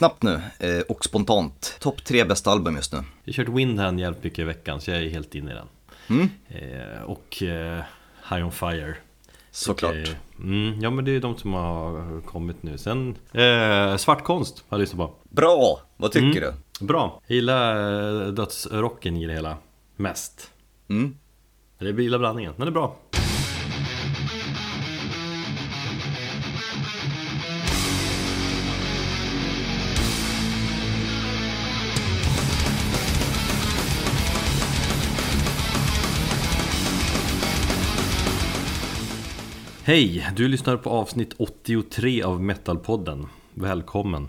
Snabbt nu eh, och spontant. Topp tre bästa album just nu. Jag har kört Windhand jävligt mycket i veckan så jag är helt inne i den. Mm. Eh, och eh, High On Fire. Såklart. Eh, mm, ja men det är de som har kommit nu. Sen eh, Svart konst har jag lyssnat på. Bra! Vad tycker Mm. du? Bra. Jag gillar dödsrocken i det hela mest. Mm. Eller jag gillar blandningen, den är bra. Hej! Du lyssnar på avsnitt 83 av Metalpodden. Välkommen!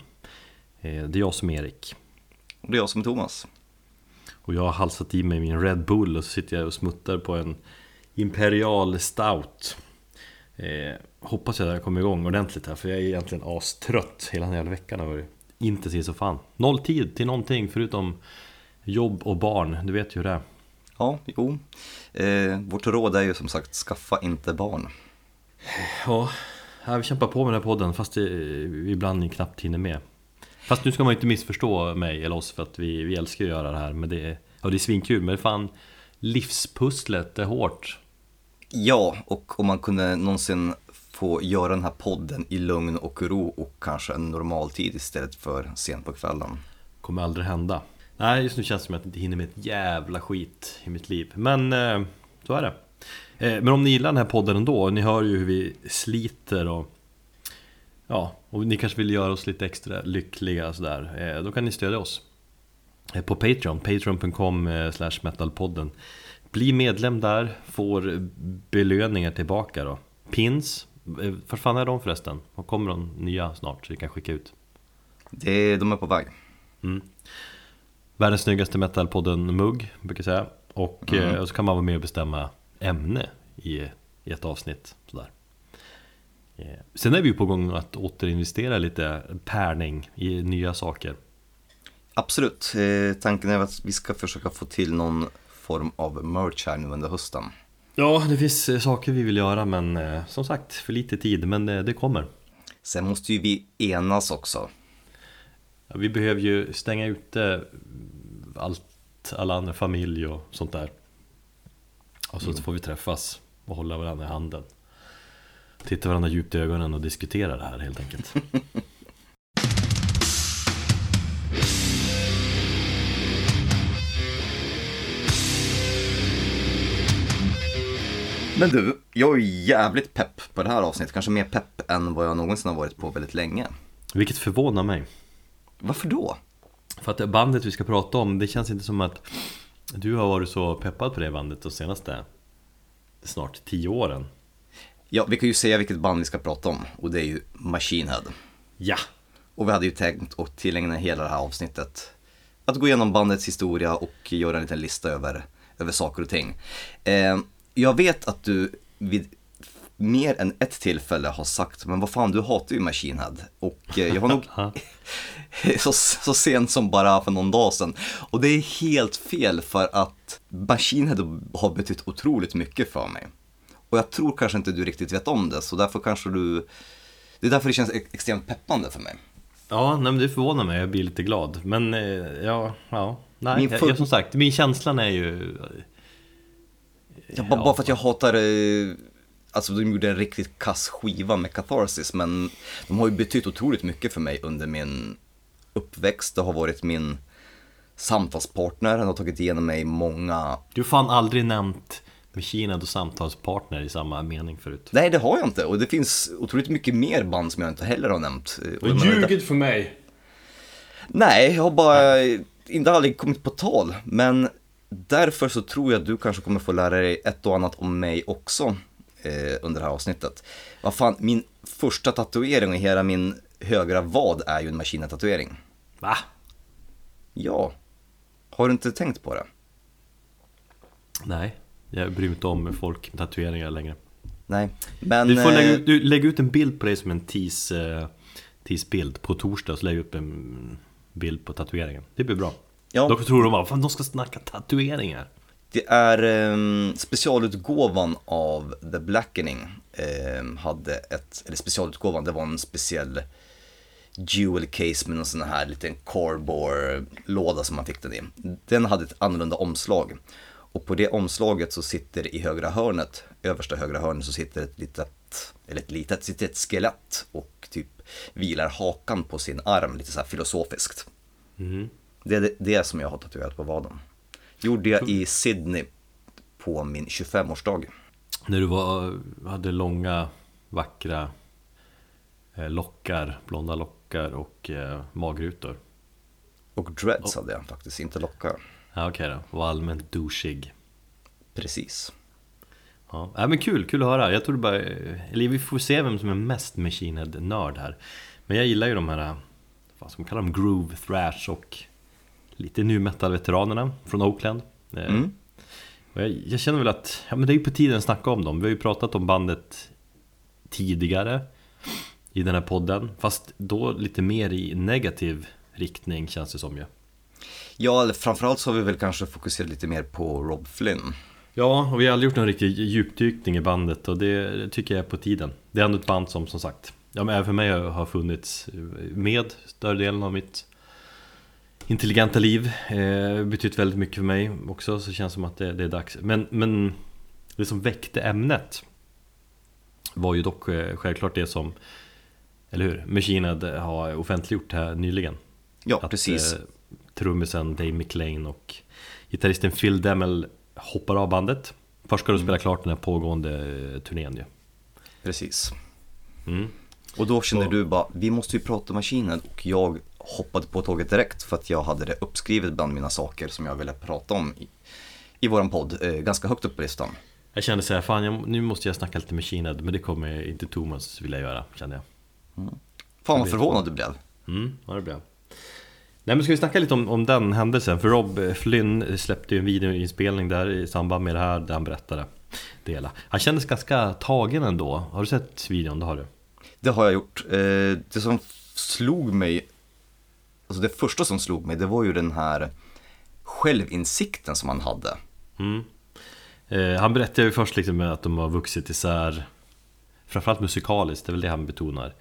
Eh, Det är jag som är Erik. Och det är jag som är Thomas. Och jag har halsat i mig min Red Bull och så sitter jag och smuttar på en Imperial Stout eh, Hoppas jag att jag kommer igång ordentligt här för jag är egentligen astrött Hela den jävla veckan har varit intensiv som fan Noll tid till någonting förutom jobb och barn, du vet ju hur det är Ja, jo. Eh, vårt råd är ju som sagt, skaffa inte barn. Ja, vi kämpar på med den här podden fast det, vi ibland knappt hinner med. Fast nu ska man ju inte missförstå mig eller oss för att vi, vi älskar att göra det här men det är, ja, det är svinkul men fan Livspusslet är hårt. Ja, och om man kunde någonsin få göra den här podden i lugn och ro och kanske en normal tid istället för sent på kvällen. Kommer aldrig hända. Nej, just nu känns det som att jag inte hinner med ett jävla skit i mitt liv Men eh, så är det Men om ni gillar den här podden ändå, ni hör ju hur vi sliter och Ja, och ni kanske vill göra oss lite extra lyckliga sådär eh, Då kan ni stödja oss eh, På Patreon, patreon.com eh, slash metalpodden Bli medlem där, får belöningar tillbaka då Pins, eh, vad fan är de förresten? Och kommer de nya snart så vi kan skicka ut? Det, de är på väg. Världens snyggaste metalpodden-mugg, brukar jag säga. Och, Mm. eh, och så kan man vara med och bestämma ämne i, i ett avsnitt. Sådär. Eh, Sen är vi ju på gång att återinvestera lite pärning i nya saker. Absolut. Eh, tanken är att vi ska försöka få till någon form av merch här nu under hösten. Ja, det finns eh, saker vi vill göra men som sagt, för lite tid. Men eh, det kommer. Sen måste ju vi enas också. Ja, Vi behöver ju stänga ute allt, alla andra familj och sånt där. Och så får vi träffas och hålla varandra i handen. Titta varandra djupt i ögonen och diskutera det här helt enkelt. Men du, jag är jävligt pepp på det här avsnittet. Kanske mer pepp än vad jag någonsin har varit på väldigt länge. Vilket förvånar mig. Varför då? För att det bandet vi ska prata om, det känns inte som att du har varit så peppad på det bandet de senaste snart tio åren. Ja, vi kan ju säga vilket band vi ska prata om och det är ju Machine Head. Ja! Och vi hade ju tänkt att tillägna hela det här avsnittet att gå igenom bandets historia och göra en liten lista över, över saker och ting. Eh, jag vet att du vid mer än ett tillfälle har sagt, men vad fan du hatar ju Machine Head. Och eh, jag har nog så, så sent som bara för någon dag sedan. Och det är helt fel för att Machine Head har betytt otroligt mycket för mig. Och jag tror kanske inte du riktigt vet om det, så därför kanske du... Det är därför det känns ex- extremt peppande för mig. Ja, nej, men det förvånar mig, jag blir lite glad. Men eh, ja, ja. Nej, Min full- jag, som sagt, min känslan är ju... Ja, bara, bara för att jag hatar, eh, alltså de gjorde en riktigt kass skiva med Catharsis, men de har ju betytt otroligt mycket för mig under min uppväxt. Det har varit min samtalspartner, han har tagit igenom mig många, Du har fan aldrig nämnt Machine och samtalspartner i samma mening förut. nej det har jag inte och det finns otroligt mycket mer band som jag inte heller har nämnt. Du har ljugit för mig! Nej, jag har bara inte aldrig kommit på tal, men därför så tror jag att du kanske kommer få lära dig ett och annat om mig också eh, under det här avsnittet. Vad fan, min första tatuering i hela min högra vad är ju en Machina-tatuering. Va? Ja, har du inte tänkt på det? Nej, jag bryr mig inte om folk med tatueringar längre. Nej, men... Du får lägga eh, ut, du, lägg ut en bild på dig som en tease, eh, tease-bild på torsdag så lägg upp en bild på tatueringen. Det blir bra. Ja. Då tror de bara, fan de ska snacka tatueringar. Det är eh, specialutgåvan av The Blackening. Eh, hade ett, eller specialutgåvan, det var en speciell jewel case med någon sån här liten cardboard-låda som man fick den i. Den hade ett annorlunda omslag. Och på det omslaget så sitter i högra hörnet, översta högra hörnet, så sitter ett litet, eller ett litet, sitter ett skelett och typ vilar hakan på sin arm, lite så här filosofiskt. Mm. Det är det, det som jag har tatuerat på vaden. Gjorde jag i Sydney på min 25-årsdag. När du var, hade långa, vackra eh, lockar, blonda lockar och eh, magrutor. Och dreads hade jag faktiskt, inte lockar. Ja okej då, var allmänt douchig. Precis. Ja, ja men kul, kul att höra. Jag tror bara, eller vi får se vem som är mest Machine Head-nörd här. Men jag gillar ju de här, vad ska man kalla dem, groove, thrash och lite nu metal-veteranerna från Oakland. Eh, Mm. Jag, jag känner väl att, ja men det är ju på tiden att snacka om dem. Vi har ju pratat om bandet tidigare i den här podden. Fast då lite mer i negativ riktning känns det som ju. Ja, framförallt så har vi väl kanske fokuserat lite mer på Rob Flynn. Ja, och vi har aldrig gjort någon riktig djupdykning i bandet och det tycker jag är på tiden. Det är ändå ett band som som sagt, ja men även för mig har funnits med större delen av mitt intelligenta liv. Eh, betytt väldigt mycket för mig också, så det känns som att det, det är dags. Men, men det som väckte ämnet var ju dock eh, självklart det som, eller hur? Machine har offentliggjort här nyligen. Ja, Att, precis. Eh, trummisen Dave McLean och gitarristen Phil Demmel hoppar av bandet. Först ska de spela klart den här pågående eh, turnén ju. Precis. Mm. Och då kände Och- du bara, vi måste ju prata maskinen och jag hoppade på tåget direkt för att jag hade det uppskrivet bland mina saker som jag ville prata om i, i våran podd, eh, ganska högt upp på listan. Jag kände såhär, fan jag, nu måste jag snacka lite Machine Head, men det kommer inte Thomas vilja göra, kände jag. Fan vad förvånad du blev. Mm, ja det jag. Nej men ska vi snacka lite om, om den händelsen? För Rob Flynn släppte ju en videoinspelning där i samband med det här där han berättade det hela. Han kändes ganska tagen ändå. Har du sett videon? Det har du. Det har jag gjort. Eh, det som slog mig, alltså det första som slog mig, det var ju den här självinsikten som han hade. Mm. Eh, han berättade ju först liksom att de har vuxit isär Framförallt musikaliskt, det är väl det han betonar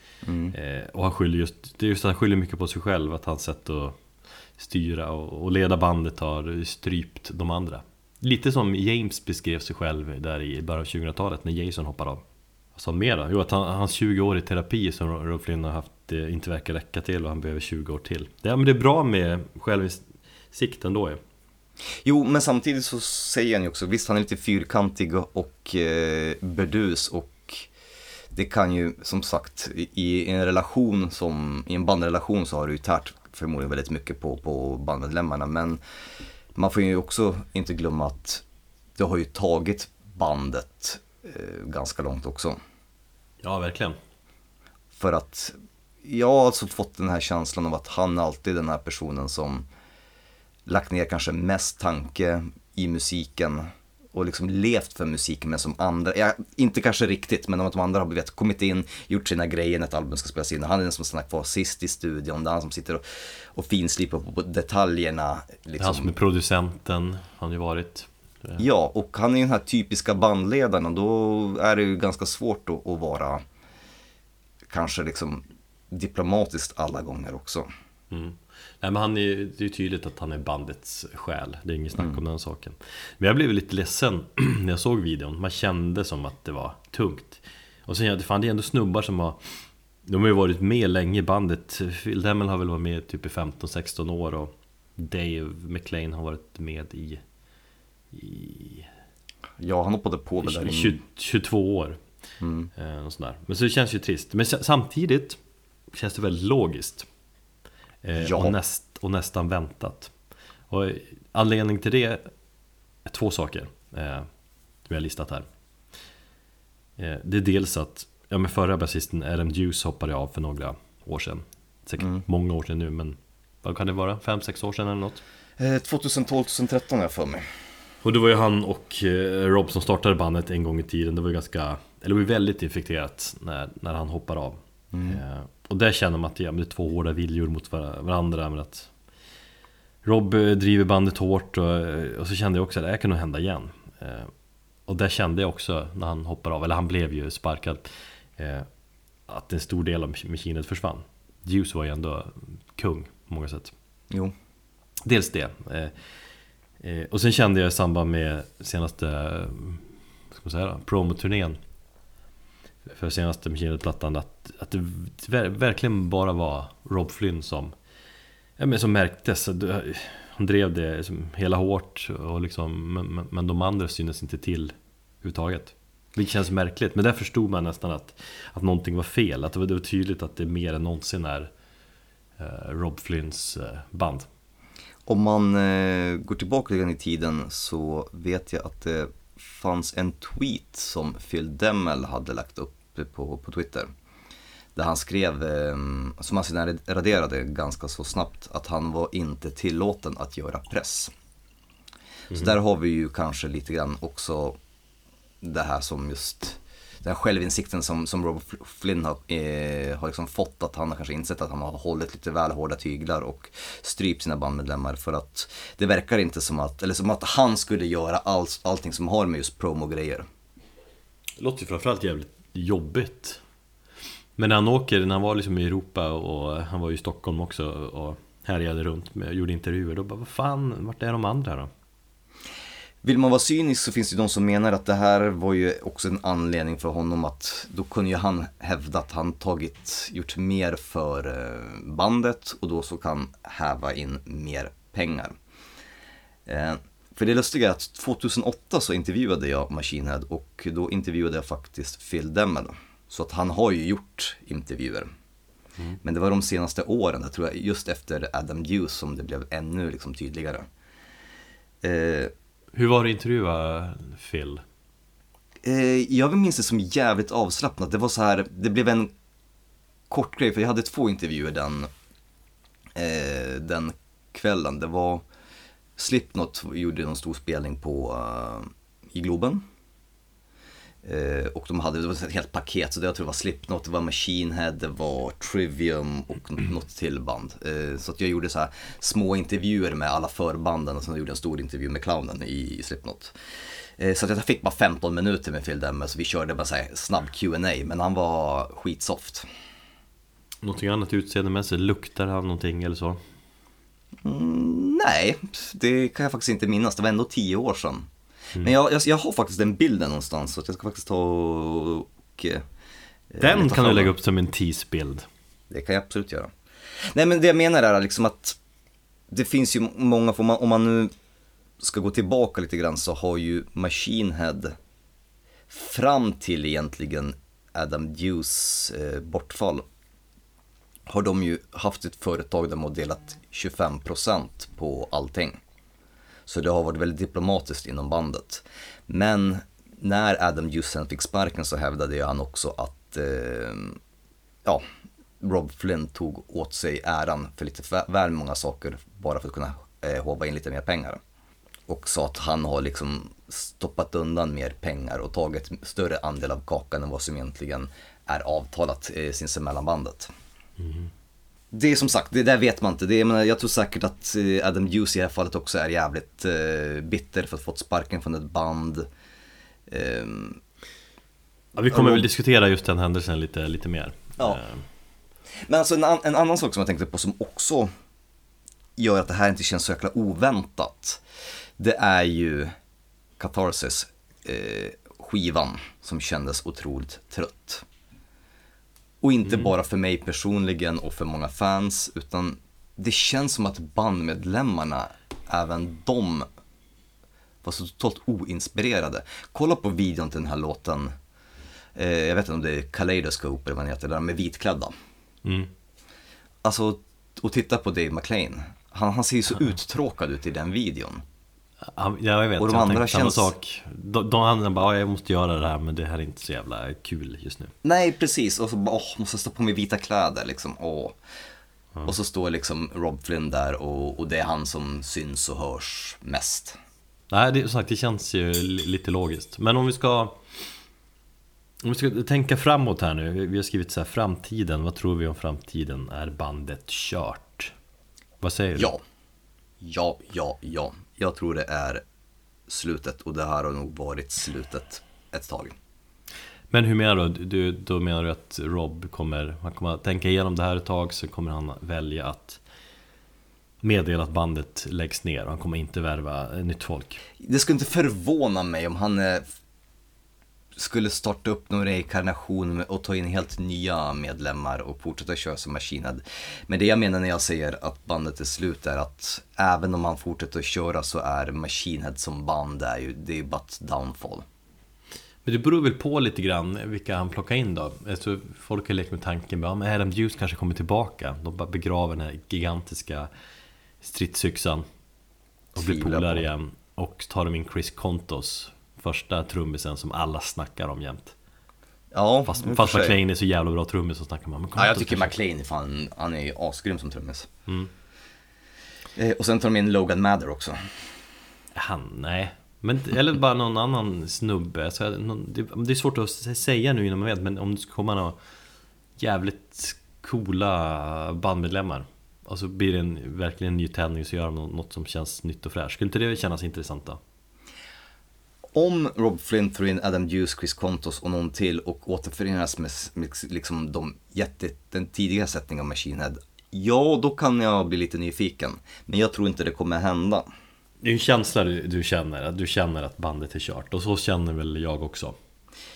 eh, Och han skyller just, det är just att han skyller mycket på sig själv Att hans sätt att styra och, och leda bandet har strypt de andra Lite som James beskrev sig själv där i början av 2000-talet när Jason hoppar av Vad sa han mer då? Jo, att han, hans 20 år i terapi som Rob Flynn har haft eh, inte verkar räcka till och han behöver 20 år till. Ja men det är bra med självinsikt ändå ju Jo, men samtidigt så säger han ju också, visst han är lite fyrkantig och eh, burdus och det kan ju som sagt i, en relation som, i en bandrelation så har det ju tärt förmodligen väldigt mycket på, på bandmedlemmarna men man får ju också inte glömma att det har ju tagit bandet eh, ganska långt också. Ja, verkligen. För att jag har alltså fått den här känslan av att han alltid är den här personen som lagt ner kanske mest tanke i musiken och liksom levt för musiken men som andra, ja, inte kanske riktigt men de andra har vet, kommit in, gjort sina grejer när ett album ska spelas in. Han är den som stannar kvar sist i studion, det är han som sitter och, och finslipar på, detaljerna. Det är Liksom. Han som är producenten, han har ju varit Ja, och han är ju den här typiska bandledaren och då är det ju ganska svårt att, att vara kanske liksom diplomatiskt alla gånger också. Mm. Nej men han är, det är tydligt att han är bandets själ Det är inget snack om den saken Men jag blev lite ledsen när jag såg videon Man kände som att det var tungt Och sen jag, fan det är ändå snubbar som har De har ju varit med länge i bandet Phil Demmel har väl varit med typ i 15-16 år och Dave McLean har varit med i, i Ja, han hoppade på det där. i- 20, 22 år Mm. eh, och sådär. Men så det känns ju trist Men sa- samtidigt känns det väldigt logiskt eh, Ja. och, näst, och nästan väntat Och anledningen till det är två saker eh, Som jag har listat här eh, Det är dels att Ja men förra basisten Adam Hughes hoppade av för några år sedan Säkert Mm. många år sedan nu men Vad kan det vara? 5-6 år sedan eller något? Eh, 2012-2013 har jag för mig. Och det var ju han och eh, Rob som startade bandet en gång i tiden Det var ju ganska, eller det var väldigt infekterat när, när han hoppar av eh, Och där känner man att ja, det är två hårda viljor mot var- varandra men att Rob eh, driver bandet hårt och, eh, och så kände jag också att det här kan nog hända igen eh, Och där kände jag också när han hoppar av, eller han blev ju sparkad eh, Att en stor del av maskinet försvann Juice var ju ändå kung på många sätt. Jo. Dels det. Eh, och sen kände jag i samband med senaste, eh, ska man säga promoturnén för senaste Machine-plattan att, att det verkligen bara var Rob Flynn som, ja, men som märktes. Han drev det liksom hela hårt, och liksom, men, men de andra syntes inte till överhuvudtaget. Vilket känns märkligt, men där förstod man nästan att, att någonting var fel. Att det var, det var tydligt att det mer än någonsin är eh, Rob Flynns eh, band. Om man eh, går tillbaka lite i tiden så vet jag att det fanns en tweet som Phil Demmel hade lagt upp på, på Twitter. Där han skrev, eh, som han sedan raderade ganska så snabbt, att han var inte tillåten att göra press. Mm. Så där har vi ju kanske lite grann också det här som just den självinsikten som, som Robert Flynn har, eh, har liksom fått, att han har kanske insett att han har hållit lite väl hårda tyglar och strypt sina bandmedlemmar för att det verkar inte som att, eller som att han skulle göra all, allting som har med just promo-grejer. Det låter ju framförallt jävligt jobbigt. Men när han åker, när han var liksom i Europa och han var ju i Stockholm också och härjade runt och gjorde intervjuer, då bara vad fan, vart är de andra då? Vill man vara cynisk så finns det de som menar att det här var ju också en anledning för honom att då kunde ju han hävda att han tagit, gjort mer för eh, bandet och då så kan häva in mer pengar. Eh, för det lustiga är att 2008 så intervjuade jag Machine Head och då intervjuade jag faktiskt Phil Demmel. Så att han har ju gjort intervjuer. Mm. Men det var de senaste åren, jag tror jag, just efter Adam Hughes som det blev ännu liksom tydligare. Eh, hur var det att intervjua Phil? Eh, jag minns det som jävligt avslappnat. Det var så här, det blev en kort grej, för jag hade två intervjuer den, eh, den kvällen. Det var Slipknot gjorde en stor spelning på, uh, i Globen. Eh, och de hade, det var ett helt paket, så det, jag tror var Slipknot, det var Machine Head, det var Trivium och något till band. Eh, så att jag gjorde så här små intervjuer med alla förbanden och sen gjorde jag en stor intervju med clownen i, i Slipknot. Eh, så att jag fick bara 15 minuter med Phil Demmer, så vi körde bara så här snabb Q&A men han var skitsoft. Någonting annat utseendemässigt, luktar han någonting eller så? Mm, nej, det kan jag faktiskt inte minnas, det var ändå tio år sedan. Mm. Men jag, jag, jag, har faktiskt den bilden någonstans så jag ska faktiskt ta och... och eh, den kan du lägga upp som en teasebild. Det kan jag absolut göra. Nej men det jag menar är liksom att det finns ju många, om man, om man nu ska gå tillbaka lite grann så har ju Machine Head fram till egentligen Adam Hughes eh, bortfall har de ju haft ett företag där de har delat 25% på allting. Så det har varit väldigt diplomatiskt inom bandet. Men när Adam Jussen fick sparken så hävdade han också att eh, ja, Rob Flynn tog åt sig äran för lite väl många saker bara för att kunna eh, håva in lite mer pengar. Och sa att han har liksom stoppat undan mer pengar och tagit större andel av kakan än vad som egentligen är avtalat eh, sinsemellan bandet. Mm. Det är som sagt, det där vet man inte. Det jag, menar, jag tror säkert att eh, Adam Hughes i det här fallet också är jävligt eh, bitter för att ha fått sparken från ett band. Um, ja, vi kommer och, väl diskutera just den händelsen lite, lite mer. Ja. Uh. Men alltså en, en, annan sak som jag tänkte på som också gör att det här inte känns så jäkla oväntat. Det är ju Catharsis, eh, skivan, som kändes otroligt trött. Och inte mm. bara för mig personligen och för många fans, utan det känns som att bandmedlemmarna, även de, var så totalt oinspirerade. Kolla på videon till den här låten, eh, jag vet inte om det är Kaleidoscope eller vad den heter, där med vitklädda. Mm. Alltså, och titta på Dave McLean. Han, han ser ju så uttråkad ut i den videon. Ja, jag vet, och de jag andra känns... samma sak. De, de andra bara, jag måste göra det här men det här är inte så jävla kul just nu. Nej, precis. Och så bara, åh, måste stå på mig vita kläder liksom. Åh. Ja. Och så står liksom Rob Flynn där och, och det är han som syns och hörs mest. Nej, det, sagt, det känns ju lite logiskt. Men om vi ska om vi ska tänka framåt här nu. Vi har skrivit så här, framtiden. Vad tror vi om framtiden? Är bandet kört? Vad säger du? Ja. Ja, ja, ja jag tror det är slutet och det här har nog varit slutet ett tag. Men hur menar du? du? Då menar du att Rob kommer, han kommer att tänka igenom det här ett tag så kommer han välja att meddela att bandet läggs ner och han kommer inte värva nytt folk. Det skulle inte förvåna mig om han eh, skulle starta upp någon reinkarnation och ta in helt nya medlemmar och fortsätta köra som Machine Head. Men det jag menar när jag säger att bandet är slut är att även om han fortsätter att köra så är Machine Head som band är ju, det är bara ett downfall. Men det beror väl på lite grann vilka han plockar in då. Alltså, folk har lekt med tanken, ja, men Adam Duce kanske kommer tillbaka. De bara begraver den här gigantiska stridsyxan och blir polare igen. Och tar de in Chris Kontos, första trummisen som alla snackar om jämt. Ja, Fast, fast McLean är så jävla bra trummis så snackar man. Men Ja, jag tycker McLean är fan, han är ju asgrym som trummis. Mm. Eh, och sen tar de in Logan Mather också. Han, nej. Men, eller bara någon annan snubbe. Så, någon, det, det är svårt att säga nu innan man vet, men om det ska komma några jävligt coola bandmedlemmar. Och så blir det en, verkligen en ny tändning så gör de nå- något som känns nytt och fräscht. Skulle inte det kännas intressant då? Om Rob Flynn tar in Adam Hughes, Chris Kontos och någon till och återförenas med, med liksom de jätte, den tidiga sättningen av Machine Head. Ja, då kan jag bli lite nyfiken. Men jag tror inte det kommer hända. Det är en känsla du, du känner, att du känner att bandet är kört. Och så känner väl jag också.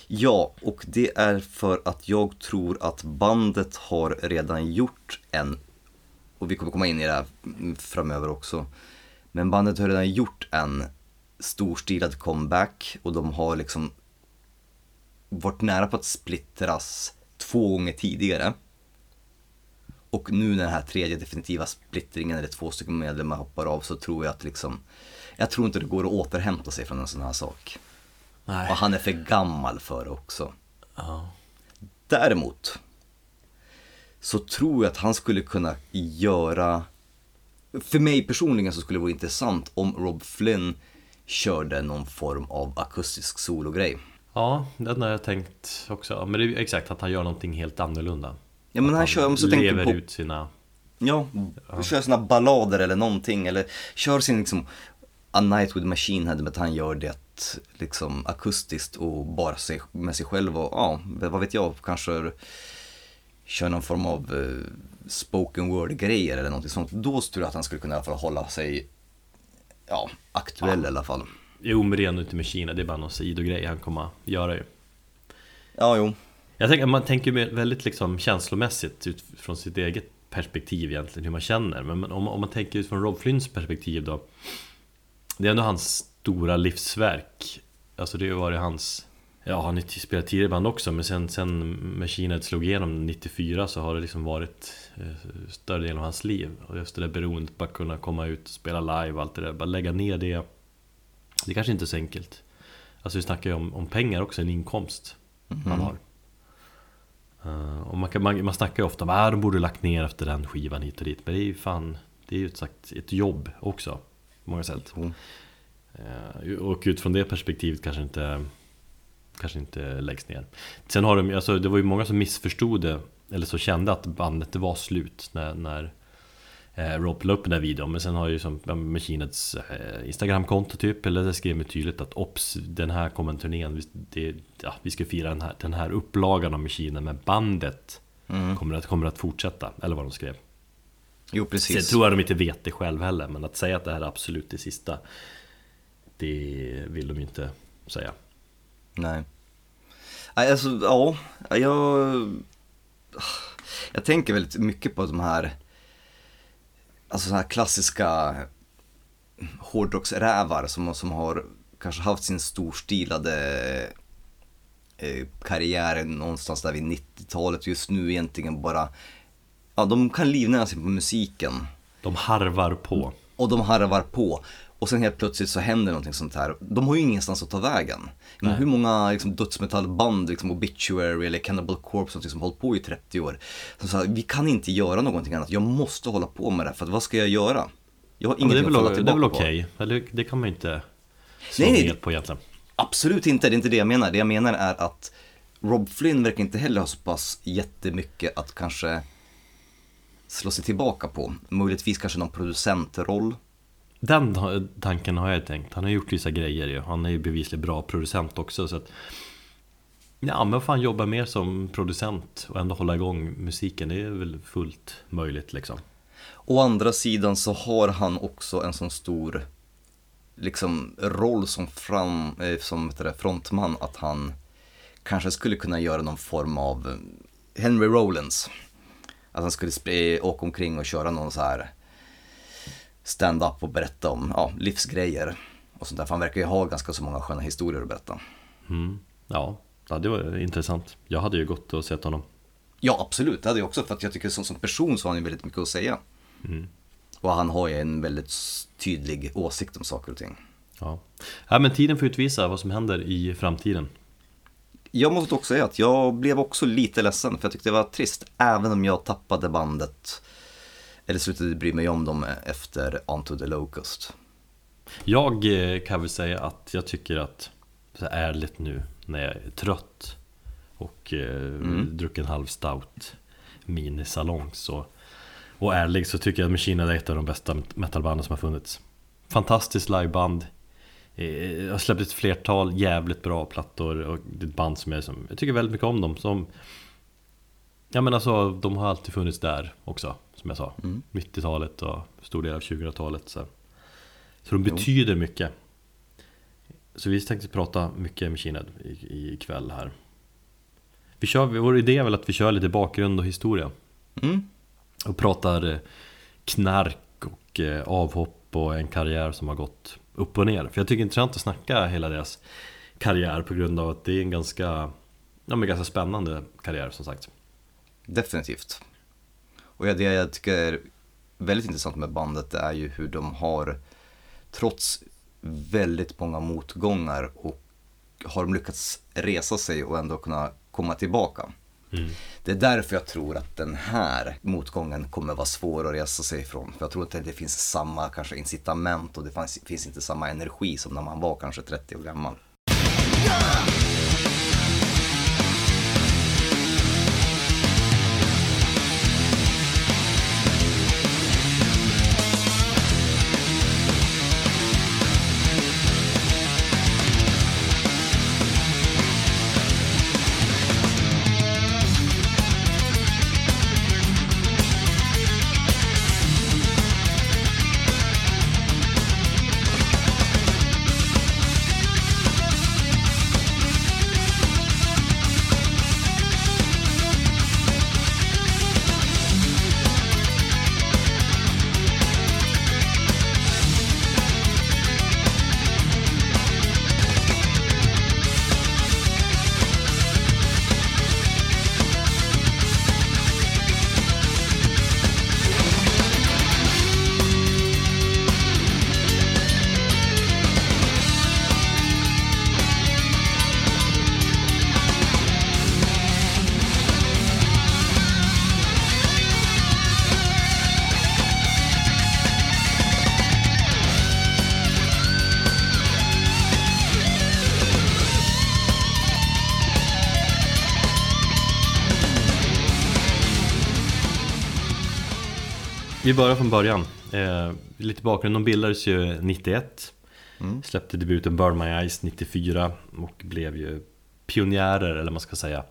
Ja, och det är för att jag tror att bandet har redan gjort en, och vi kommer komma in i det här framöver också, men bandet har redan gjort en storstilad comeback och de har liksom varit nära på att splittras två gånger tidigare. Och nu när den här tredje definitiva splittringen, eller två stycken medlemmar hoppar av, så tror jag att liksom, jag tror inte det går att återhämta sig från en sån här sak. Nej. Och han är för gammal för det också. Ja. Däremot så tror jag att han skulle kunna göra, för mig personligen så skulle det vara intressant om Rob Flynn körde någon form av akustisk sologrej. Ja, den har jag tänkt också. Men det är exakt att han gör någonting helt annorlunda. Ja men han kör, så tänker lever på, ut sina... ja, kör sina ballader eller någonting eller kör sin liksom A Night with Machine Head att han gör det liksom akustiskt och bara sig, med sig själv och ja, vad vet jag, kanske kör någon form av eh, spoken word-grejer eller någonting sånt. Då tror jag att han skulle kunna i alla fall hålla sig, ja, aktuell i alla fall. Jo, men det är ändå inte med Kina. Det är bara någon sidogrej han kommer att göra ju. Ja, jo. Jag tänker, man tänker väldigt liksom känslomässigt utifrån sitt eget perspektiv egentligen, hur man känner. Men men om, om man tänker utifrån Rob Flynns perspektiv då. Det är ändå hans stora livsverk. Alltså det har varit hans... Ja, han har spelat tidigare band också, men sen, sen Machine slog igenom 94 så har det liksom varit eh, större delen av hans liv. Och just det där beroendet, bara kunna komma ut och spela live och allt det där, bara lägga ner det. Det kanske inte är så enkelt. Alltså vi snackar ju om, om pengar också, en inkomst man har. Eh, och man, kan, man, man snackar ju ofta om att ah, de borde lagt ner efter den skivan hit och dit. Men det är ju fan, det är ju ett, sagt, ett jobb också. På många sätt. Eh, och utifrån det perspektivet kanske inte, kanske inte läggs ner. Sen har de, alltså, det var ju många som missförstod det, eller så kände att bandet det var slut när, när eh, Rob la upp den där videon. Men sen har ju som ja, Machinets eh, Instagramkonto typ, eller det skrev mig tydligt att ops, den här kommer turnén, vi- det, ja, vi ska fira den här, den här upplagan av Machinen med bandet Mm. kommer, att, kommer att fortsätta, eller vad de skrev. Jo, Sen precis. tror jag de inte vet det själv heller, men att säga att det här är absolut det sista Det vill de ju inte säga Nej. Nej, alltså, ja, jag... Jag tänker väldigt mycket på de här, alltså sådana här klassiska hårdrocksrävar som, som har kanske haft sin storstilade eh, karriär någonstans där vid 90-talet just nu egentligen bara, ja de kan livnära sig på musiken. De harvar på Och de harvar på. Och sen helt plötsligt så händer någonting sånt här. De har ju ingenstans att ta vägen. Men hur många liksom, dödsmetallband, liksom Obituary eller Cannibal Corpse som liksom hållit på i 30 år. Som sa, vi kan inte göra någonting annat. Jag måste hålla på med det här, för vad ska jag göra? Jag har ingenting att falla det är tillbaka väl på. okej? Eller det kan man ju inte slå Nej, nej. ner på egentligen Absolut inte, det är inte det jag menar. Det jag menar är att Rob Flynn verkar inte heller ha så pass jättemycket att kanske slå sig tillbaka på. Möjligtvis kanske någon producentroll. Den tanken har jag tänkt Han har gjort vissa grejer ju Han är ju bevisligen bra producent också så att Ja men fan jobba mer som producent och ändå hålla igång musiken, det är väl fullt möjligt liksom. Å andra sidan så har han också en sån stor liksom roll som, fram, eh, som det, frontman att han kanske skulle kunna göra någon form av eh, Henry Rollins. Att han skulle eh, åka omkring och köra någon så här stand-up och berätta om ja, livsgrejer och sånt där. För han verkar ju ha ganska så många sköna historier att berätta. Mm. Ja, ja, det var intressant. Jag hade ju gått och sett honom. Ja, absolut. Det hade jag också för att jag tycker som, som person så har han ju väldigt mycket att säga. Mm. Och han har ju en väldigt tydlig åsikt om saker och ting. Ja. ja, men tiden får utvisa vad som händer i framtiden. Jag måste också säga att jag blev också lite ledsen för jag tyckte det var trist. Även om jag tappade bandet. Eller slutade bry mig om dem efter Onto the Locust. Jag eh, kan väl säga att jag tycker att, så ärligt nu, när jag är trött och eh, druckit en halv stout minisalong så och ärlig så tycker jag att Machine är ett av de bästa metalbanden som har funnits. Fantastiskt liveband. Eh, Jag har släppt ett flertal jävligt bra plattor och det är ett band som jag, som, jag tycker väldigt mycket om dem. Som, ja men alltså de har alltid funnits där också, som jag sa. 90-talet och stor del av 2000-talet. Så. Så de Jo. betyder mycket. Så vi tänkte prata mycket Head i- ikväll här. Vi kör, vår idé är väl att vi kör lite bakgrund och historia. Mm. Och pratar eh, knark och eh, avhopp och en karriär som har gått upp och ner. För jag tycker det är intressant att snacka hela deras karriär på grund av att det är en ganska, ja, men ganska spännande karriär som sagt. Definitivt. Och det jag tycker är väldigt intressant med bandet det är ju hur de har, trots väldigt många motgångar, och har de lyckats resa sig och ändå kunna komma tillbaka. Det är därför jag tror att den här motgången kommer vara svår att resa sig ifrån. För jag tror inte det finns samma kanske incitament och det fanns, finns inte samma energi som när man var kanske 30 år gammal. Vi börjar från början. Eh, lite bakgrund, de bildades ju 91 Släppte debuten Burn My Eyes 94 och blev ju pionjärer, eller man ska säga.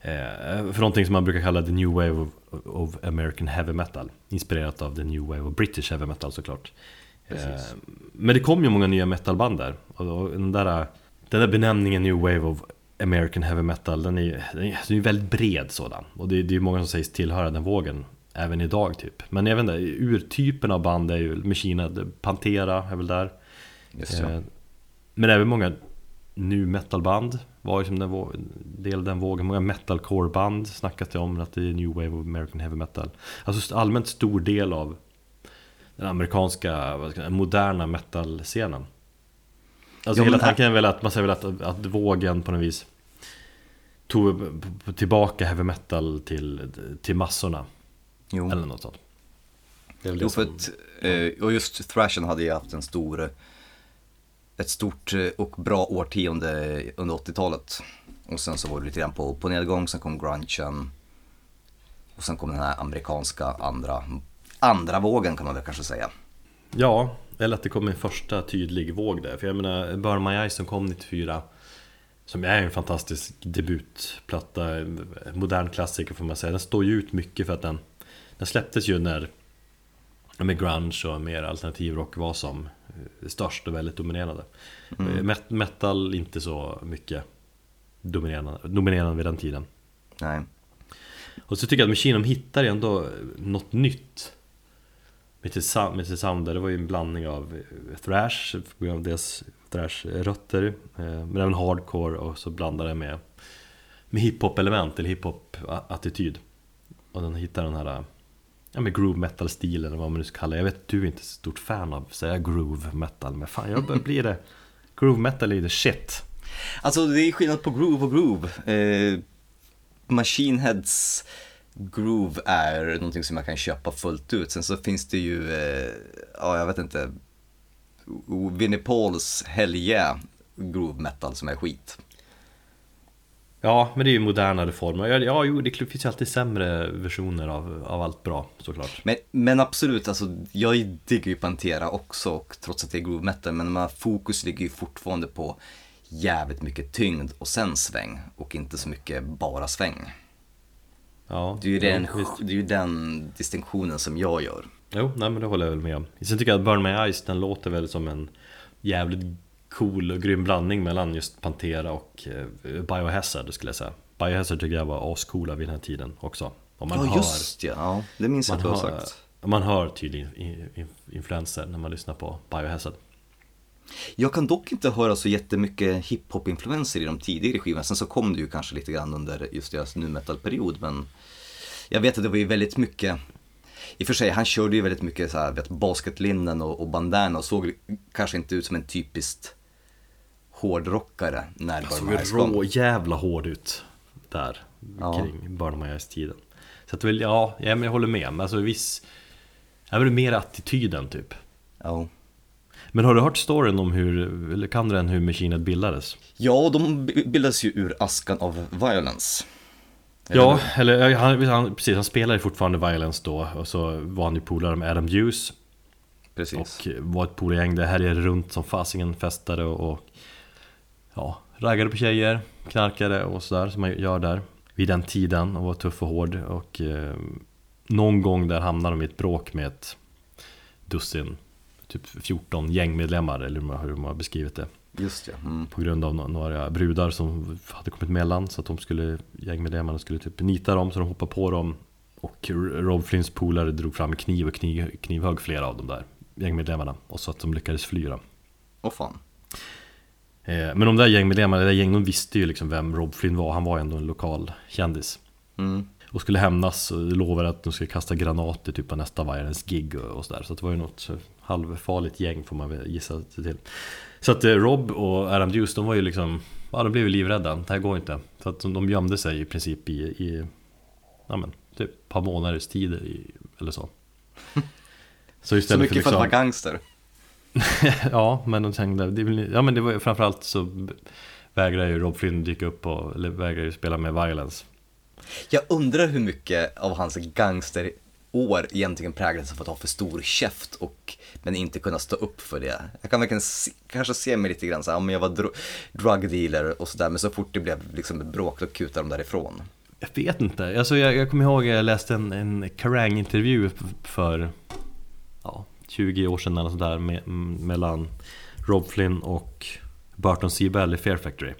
Eh, För någonting som man brukar kalla the new wave of, of American heavy metal. Inspirerat av the new wave of British heavy metal såklart. Eh. Men det kom ju många nya metalband där. Och den, där, den där benämningen new wave of American heavy metal Den är ju den är, den är väldigt bred sådan. Och det, det är ju många som sägs tillhöra den vågen Även idag typ Men jag vet inte, urtypen av band är ju Machine Head, Pantera är väl där Just ja. Eh, Men även många nu metalband var ju som den del av den vågen. Många metalcore-band snackas det om att det är new wave of American heavy metal. Alltså allmänt stor del av den amerikanska, moderna metal-scenen. Alltså Ja, hela tanken är väl att man säger väl att, att vågen på något vis tog tillbaka heavy metal till, till massorna. Jo. Eller något sånt. Det Jo, det för som... att, eh, och just thrashen hade ju haft en stor, ett stort eh, och bra årtionde under 80-talet. Och sen så var det lite grann på, på nedgång, sen kom grungen. Och sen kom den här amerikanska andra, andra vågen kan man väl kanske säga. Ja, eller att det kom en första tydlig våg där. För jag menar, Burn My Eyes som kom 94 Som är en fantastisk debutplatta, modern klassiker får man säga. Den står ju ut mycket för att den, den släpptes ju när med grunge och mer alternativ rock var som störst och väldigt dominerande. Mm. Met- Metal inte så mycket dominerande, dominerande vid den tiden. Nej. Och så tycker jag att Machine hittar ändå något nytt med sitt sound, med sitt sound där. Det var ju en blandning av thrash, på grund av deras thrash-rötter eh, Men även hardcore och så blandar det med, med hiphop-element eller hiphop-attityd Och den hittar den här Ja men groove metal-stilen eller vad man nu ska kalla det Jag vet att du är inte är så stort fan av säga groove metal Men fan jag börjar bli det Groove metal är det shit Alltså det är skillnad på groove och groove. Eh, Machine Heads groove är någonting som jag kan köpa fullt ut. Sen så finns det ju, eh, ja jag vet inte, Vinnie Pauls Hell yeah groove metal som är skit. Ja, men det är ju modernare former. Ja, ja jo, det finns ju alltid sämre versioner av, av allt bra såklart. Men, men absolut, alltså, jag digger ju Pantera också, och trots att det är groove metal, men man, fokus ligger ju fortfarande på jävligt mycket tyngd och sen sväng och inte så mycket bara sväng. Ja, Det är ju den, det är ju den distinktionen som jag gör. Jo, nej men det håller jag väl med om. Sen tycker jag att Burn My Eyes, den låter väl som en jävligt cool och grym blandning mellan just Pantera och eh, Biohazard skulle jag säga. Biohazard tycker jag var ascoola vid den här tiden också. Och man ja, hör, just ja. ja. Det minns jag att du har sagt. man hör tydligen in- in- influenser när man lyssnar på Biohazard. Jag kan dock inte höra så jättemycket hiphop-influenser i de tidigare skivorna. Sen så kom det ju kanske lite grann under just deras nu metal-period. Men jag vet att det var ju väldigt mycket i och för sig, han körde ju väldigt mycket så här, vet, basketlinnen och, och bandana och såg kanske inte ut som en typiskt hårdrockare när Han Burn My Eyes kom. rå jävla hård ut där Ja. kring My Eyes-tiden. Så att väl, ja, ja, men jag håller med. Men alltså viss... Jag vill mer attityden typ. Ja. Men har du hört storyn om hur, eller kan du den hur Machine Head bildades? ja, de bildas ju ur askan av violence. Ja, eller ja, han, han, precis, han spelar ju fortfarande Violence då och så var han ju polare med Adam Hughes Precis. och var ett polargäng. Det här är runt som fasingen festade och, och ja, raggade på tjejer, knarkade och sådär som man gör där vid den tiden och var tuff och hård och eh, någon gång där hamnade de i ett bråk med ett dussin, typ 14 gängmedlemmar eller hur man- hur man har beskrivit det Just ja. Mm. på grund av några brudar som hade kommit mellan så att de skulle, gängmedlemmarna skulle typ nita dem så de hoppade på dem och Rob Flynns polare drog fram kniv och kniv, knivhögg flera av de där gängmedlemmarna och så att de lyckades fly. Åh fan. Eh, Men de där gängmedlemmarna, det där gänget, de visste ju liksom vem Rob Flynn var, han var ändå en lokal kändis. Mm. och skulle hämnas och lovade att de skulle kasta granater typ på nästa Violence gig och, sådär. Så det var ju något halvfarligt gäng får man väl gissa sig till. Så att eh, Rob och Adam Hughes, de var ju liksom Ja de blev ju livrädda, det här går inte. Så att de, de gömde sig i princip i, i Ja men, typ ett par månaders tid eller så. Så Så mycket för att för vara liksom, gangster. Ja men de tänkte, det ja men det var framförallt så Vägrar ju Rob Flynn dyka upp och, eller vägrar ju spela med Violence Jag undrar hur mycket av hans gangsterår egentligen präglades av att ha för stor käft och men inte kunna stå upp för det. Jag kan verkligen se, kanske se mig lite grann så här, om jag var dro- drug dealer och sådär, men så fort det blev liksom ett bråk då kutade de därifrån. Jag vet inte, alltså jag, jag kommer ihåg jag läste en, en Kerrang-intervju för 20 år sedan eller sådär m- mellan Rob Flynn och Burton C. Bell i Fear Factory.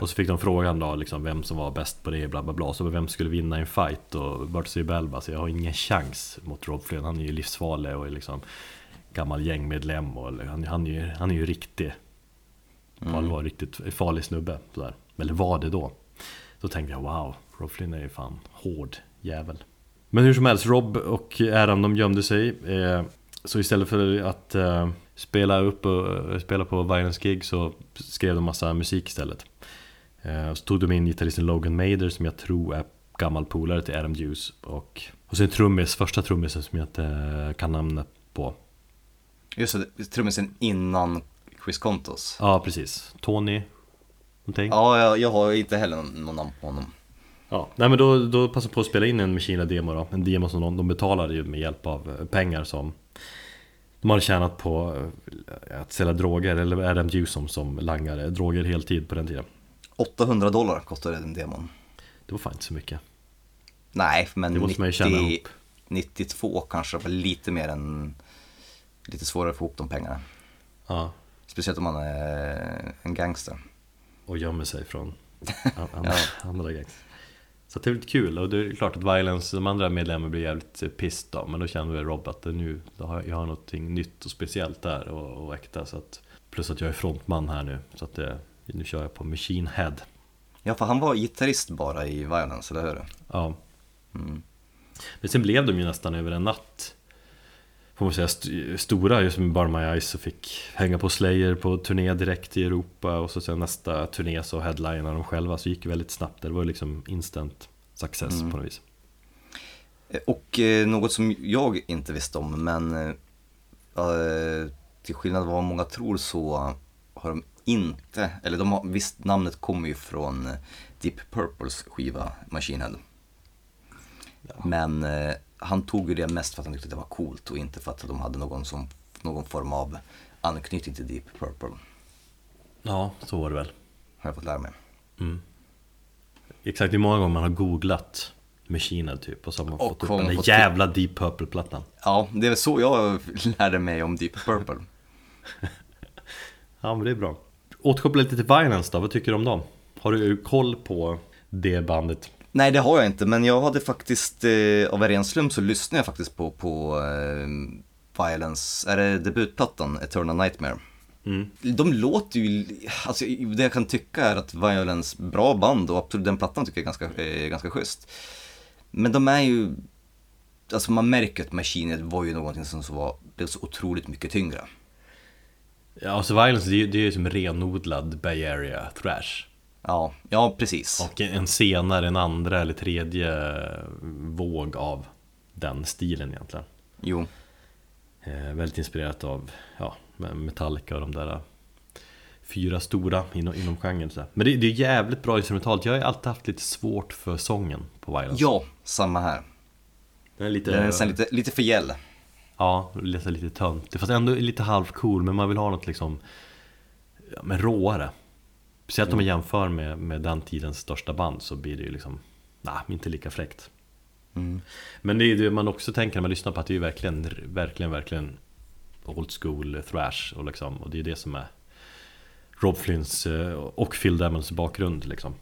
Och så fick de frågan då liksom vem som var bäst på det bla bla bla Så vem skulle vinna i en fight och Burton C. Bell bara så jag har ingen chans mot Rob Flynn Han är ju livsfarlig och är liksom gammal gängmedlem och han, han, är, ju, han är ju riktig Mm. Han var riktigt farlig snubbe sådär. Eller var det då? Då tänkte jag wow, Rob Flynn är ju fan hård jävel. Men hur som helst, Rob och Adam de gömde sig. Eh, så istället för att eh, spela upp och eh, spela på Violence Gig så skrev de massa musik istället. Eh, så tog de in gitarristen Logan Mader som jag tror är gammal polare till Adam Hughes. Och, och sen trummis, första trummisen som jag inte kan namnet på. Just det, trummisen innan Chris Contos. Ja, precis. Tony, någonting. Ja, jag, jag har inte heller någon, någon namn på honom. Ja, nej men då, då passade på att spela in en Machina-demo då En demo som de, de betalade ju med hjälp av pengar som De hade tjänat på eh, att sälja droger, eller Adam Hughes som, som langare droger heltid på den tiden 800 dollar kostade den demon. Det var fan inte så mycket. Nej, men Det måste man ju känna 90, ihop. 92 kanske var lite mer än, lite svårare att få ihop de pengarna. Ja, Speciellt om man är en gangster. och gömmer sig från an- andra, andra gangs. Så det är lite kul. Och det är klart att Violence, de andra medlemmarna blir jävligt pissed då. Men då känner väl Rob att det nu, då har jag, jag har någonting nytt och speciellt där och, och äkta. Så att Plus att jag är frontman här nu. Så att det, nu kör jag på Machine Head. Ja, för han var gitarrist bara i Violence, eller hur? Ja. Mm. Men sen blev de ju nästan över en natt Får man säga st- stora just med Bar My Eyes och fick hänga på Slayer på turné direkt i Europa och så sen nästa turné så headlinade de själva så gick väldigt snabbt Det var liksom instant success Mm. på något vis Eh, Och eh, något som jag inte visste om, men eh, eh, till skillnad från vad många tror så har de inte, eller de har, visst namnet kommer ju från eh, Deep Purples skiva Machine Head. Men eh, han tog ju det mest för att han tyckte det var coolt och inte för att de hade någon, som, någon form av anknytning till Deep Purple, Ja, så var det väl har jag fått lära mig. mm. Exakt, är många gånger man har googlat Machine typ och så har man Och fått upp den där jävla Deep Purple-plattan Ja, det är väl så jag lärde mig om Deep Purple. Ja men det är bra Återkoppla lite till Violence då, vad tycker du om dem? Har du koll på det bandet? Nej det har jag inte, men jag hade faktiskt, eh, av en ren slump så lyssnade jag faktiskt på, på eh, Violence, är det debutplattan Eternal Nightmare? Mm. De låter ju, alltså det jag kan tycka är att Violence, bra band och absolut den plattan tycker jag är ganska, är ganska schysst. Men de är ju, alltså man märker att Machinet var ju någonting som så var, blev så otroligt mycket tyngre. Ja, alltså Violence det är ju som renodlad Bay Area thrash Ja, ja precis. Och en senare, en andra eller tredje våg av den stilen egentligen Jo, eh, Väldigt inspirerat av ja, Metallica och de där fyra stora inom, inom genren så. Men det, det är jävligt bra instrumentalt, jag har ju alltid haft lite svårt för sången på Violence ja, samma här. Den är lite, Den är lite, lite för gäll. Ja, lite, lite töntig fast ändå lite halvcool men man vill ha något liksom ja, men råare Speciellt om man jämför med, med den tidens största band så blir det ju liksom Nej, inte lika fräckt. Mm. Men det är det man också tänker när man lyssnar på att det är verkligen, verkligen, verkligen Old school thrash och liksom Och det är det som är Rob Flynns eh, och Phil Demons bakgrund liksom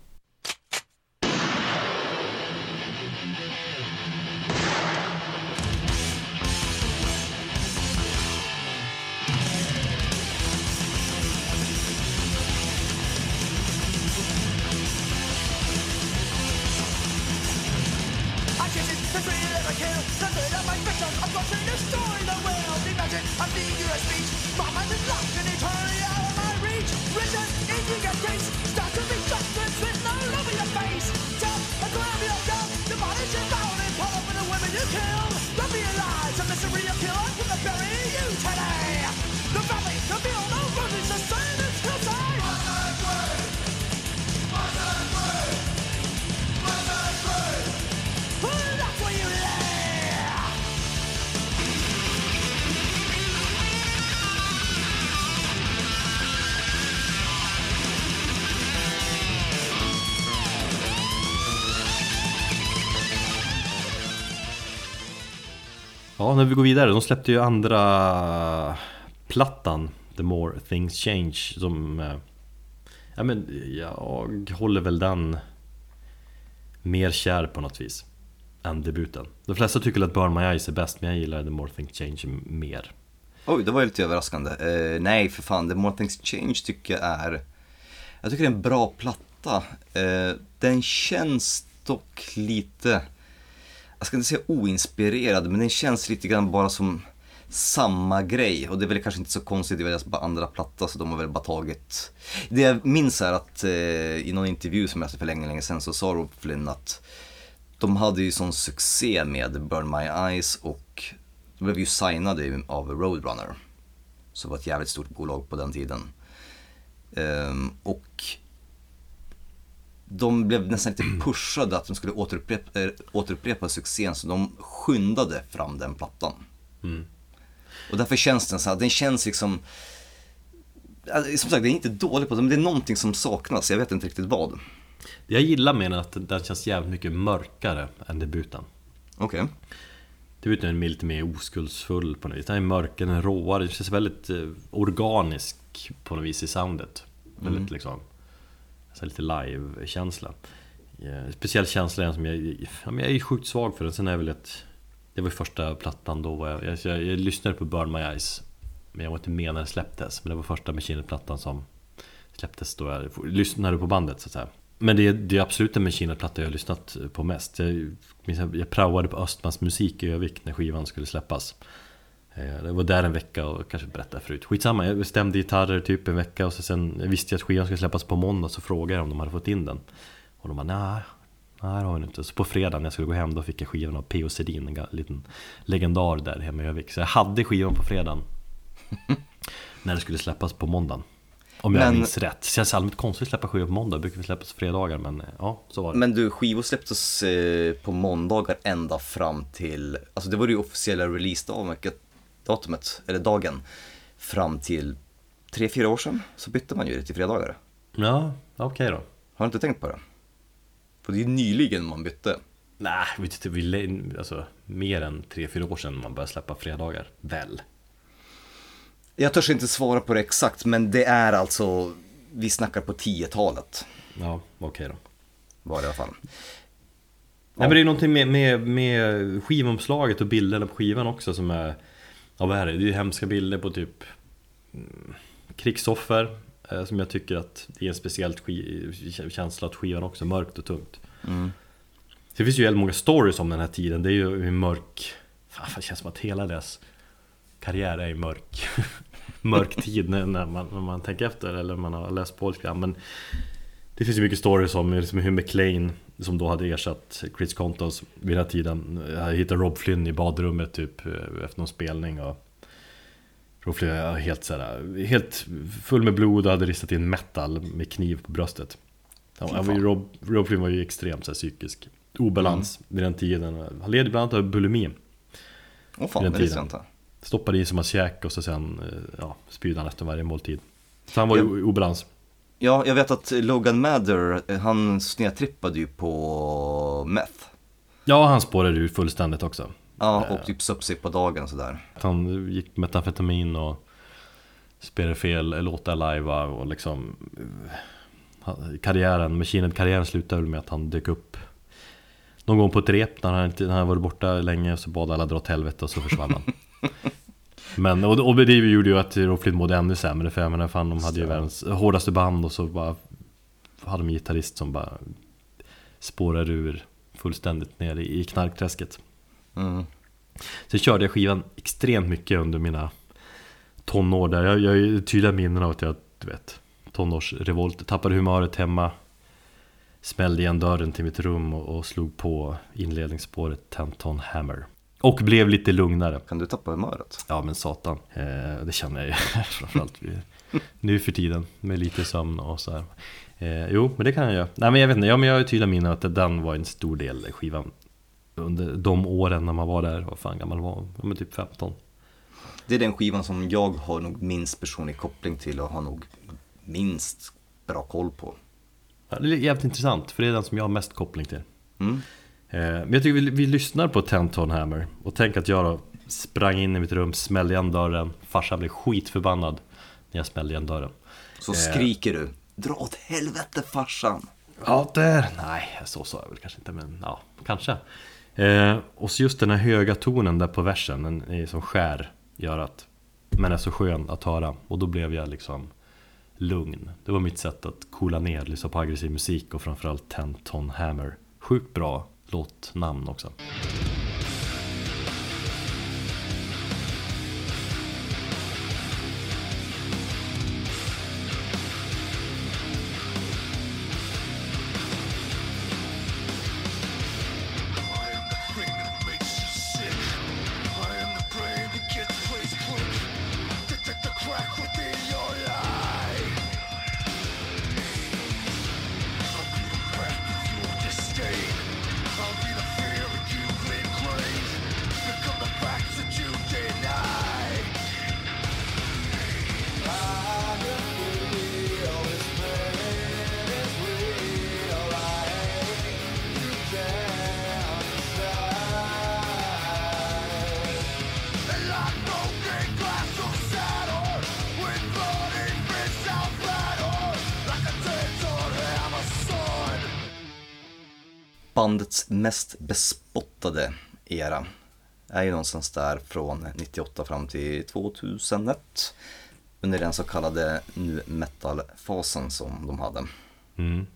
vidare, de släppte ju andra plattan The More Things Change som eh, Ja men jag håller väl den mer kär på något vis än debuten De flesta tycker väl att Burn My Eyes är bäst men jag gillar The More Things Change mer Oj, det var ju lite överraskande. Uh, nej, för fan, The More Things Change tycker jag är... Jag tycker det är en bra platta. Uh, den känns dock lite... Jag ska inte säga oinspirerad, men den känns lite grann bara som samma grej. Och det är väl kanske inte så konstigt, det är väl deras andra platta så de har väl bara tagit... Det jag minns är att eh, i någon intervju som jag läste för länge, länge sedan så sa Rob Flynn att de hade ju sån succé med Burn My Eyes och de blev ju signade av Roadrunner. Som var ett jävligt stort bolag på den tiden. Ehm, och de blev nästan lite pushade att de skulle återupprepa, äh, återupprepa succén så de skyndade fram den plattan. Mm. Och därför känns den så här, den känns liksom Alltså, som sagt, det är inte dålig på det, men det är någonting som saknas. Jag vet inte riktigt vad. Det jag gillar med den är att den känns jävligt mycket mörkare än debuten. Okej. Debuten är lite mer oskuldsfull på något vis. Den är mörkare, den är råare, det känns väldigt eh, organisk på något vis i soundet. Väldigt liksom, så lite live-känsla. Eh, speciell känsla är en som jag, ja, men jag är sjukt svag för den. Sen är väl ett, det var ju första plattan då, var jag, jag, jag, jag lyssnade på Burn My Eyes. Men jag var inte med när den släpptes. Men det var första Machine-plattan som släpptes då jag lyssnade på bandet så att säga. Men det är, det är absolut en Machine-platta jag har lyssnat på mest. Jag, jag praoade på Östmans musik i Övik när skivan skulle släppas. Eh, Det var där en vecka och kanske berättade förut. Skitsamma, jag bestämde gitarrer typ en vecka och så sen jag visste jag att skivan skulle släppas på måndag så frågade jag om de hade fått in den. Och de bara nej, nej det har vi inte. Så på fredag när jag skulle gå hem då fick jag skivan av P.O. Sedin, en liten legendar där hemma i Övik. Så jag hade skivan på fredagen. när det skulle släppas på måndagen. Om jag Men- minns rätt. Det känns allmänt konstigt att släppa skivor på måndag, det brukar vi släppas på fredagar men eh, ja, så var det. Men du, skivor släpptes eh, på måndagar ända fram till, alltså det var det ju officiella release-datumet, datumet, eller dagen, fram till tre fyra år sedan så bytte man ju det till fredagar. Ja, okej då. Har du inte tänkt på det? För det är ju nyligen man bytte. Nej, vi tyckte vi alltså, mer än 3-4 år sedan man började släppa fredagar. Väl? Jag törs inte svara på det exakt, men det är alltså, vi snackar på 10-talet Ja, okej då. var det i alla fall. Nej men det är någonting med, med, med skivomslaget och bilderna på skivan också som är Ja vad är det? Det är hemska bilder på typ mm, Krigsoffer eh, Som jag tycker att det är en speciell känsla att skivan också, mörkt och tungt Mm. Det finns ju väldigt många stories om den här tiden, det är ju en mörk Fan det känns som att hela deras karriär är i mörk Mörk tid när, när, man, när man tänker efter eller man har läst på lite grann men Det finns ju mycket stories om liksom hur McLean Som då hade ersatt Chris Contos vid den här tiden. Jag hittade Rob Flynn i badrummet typ eh, efter någon spelning och Rob Flynn är helt såhär, helt full med blod och hade ristat in metal med kniv på bröstet. Han, han var ju, Rob, Rob Flynn var ju extremt så här, psykisk obalans vid den tiden. Han led bland annat av bulimi. Åh fan, det visste jag inte. Stoppade i som hans käk och så sen eh, ja, spydde han efter varje måltid. Så han var ju Ja. i obalans Ja, jag vet att Logan Mather, eh, han snedtrippade ju på meth. Ja, han spårade ur fullständigt också Ja, och typ söp sig på dagen sådär. Han gick metamfetamin och spelade fel låtar live och liksom eh, Karriären, Machine-karriären slutade väl med att han dök upp Någon gång på ett rep när han, när han varit borta länge så bad alla dra åt helvete och så försvann han Men, och, och det gjorde ju att Rob Flynn mådde ännu sämre för jag menar fan de hade ju världens hårdaste band och så bara Hade de en gitarrist som bara Spårade ur fullständigt ner i knarkträsket Mm. Sen körde jag skivan extremt mycket under mina tonår där. Jag, jag har ju tydliga minnen av att jag, du vet, tonårsrevolt, tappade humöret hemma. Smällde igen dörren till mitt rum och, och slog på inledningsspåret Tenton Hammer. Och blev lite lugnare. Kan du tappa humöret? Ja men satan, eh, det känner jag ju framförallt nu för tiden med lite sömn och så här. Eh, jo, men det kan jag göra. Nej men jag vet inte, ja, men jag har ju tydliga minnen att den var en stor del i skivan. Under de åren när man var där, vad fan gammal var Ja men typ 15. Det är den skivan som jag har nog minst personlig koppling till och har nog minst bra koll på. Ja, det är jävligt intressant, för det är den som jag har mest koppling till. Mm. Eh, Men jag tycker vi, vi lyssnar på Tenton Hammer och tänk att jag då sprang in i mitt rum, smällde igen dörren, farsan blev skitförbannad när jag smällde igen dörren. Så Eh. skriker du, dra åt helvete farsan. Ja, där. Nej, så sa jag väl kanske inte, men ja, kanske. Eh, och så just den här höga tonen där på versen, den är som skär i örat. Men är så skön att höra. Och då blev jag liksom lugn. Det var mitt sätt att coola ner, lyssna på aggressiv musik och framförallt Ten Ton Hammer. Sjukt bra låtnamn också. Bandets mest bespottade era är ju någonstans där från 98 fram till 2001. Under den så kallade nu metal-fasen som de hade. Mm.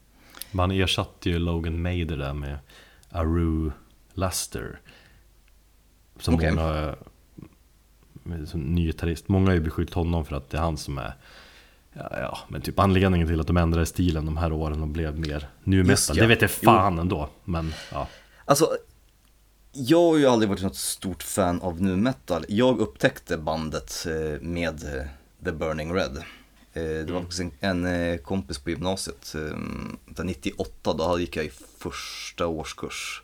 Man ersatte ju Logan Mader där med Aru Laster. Som Okej. många, som ny gitarrist. Många har ju beskyllt honom för att det är han som är Ja, ja, men typ anledningen till att de ändrade stilen de här åren och blev mer nu metal. ja. Det vet jag fan ändå, men ja. Alltså, jag har ju aldrig varit något stort fan av nu metal. Jag upptäckte bandet eh, med eh, The Burning Red. Eh, Det var också en, en eh, kompis på gymnasiet, eh, där 98, då gick jag i första årskurs.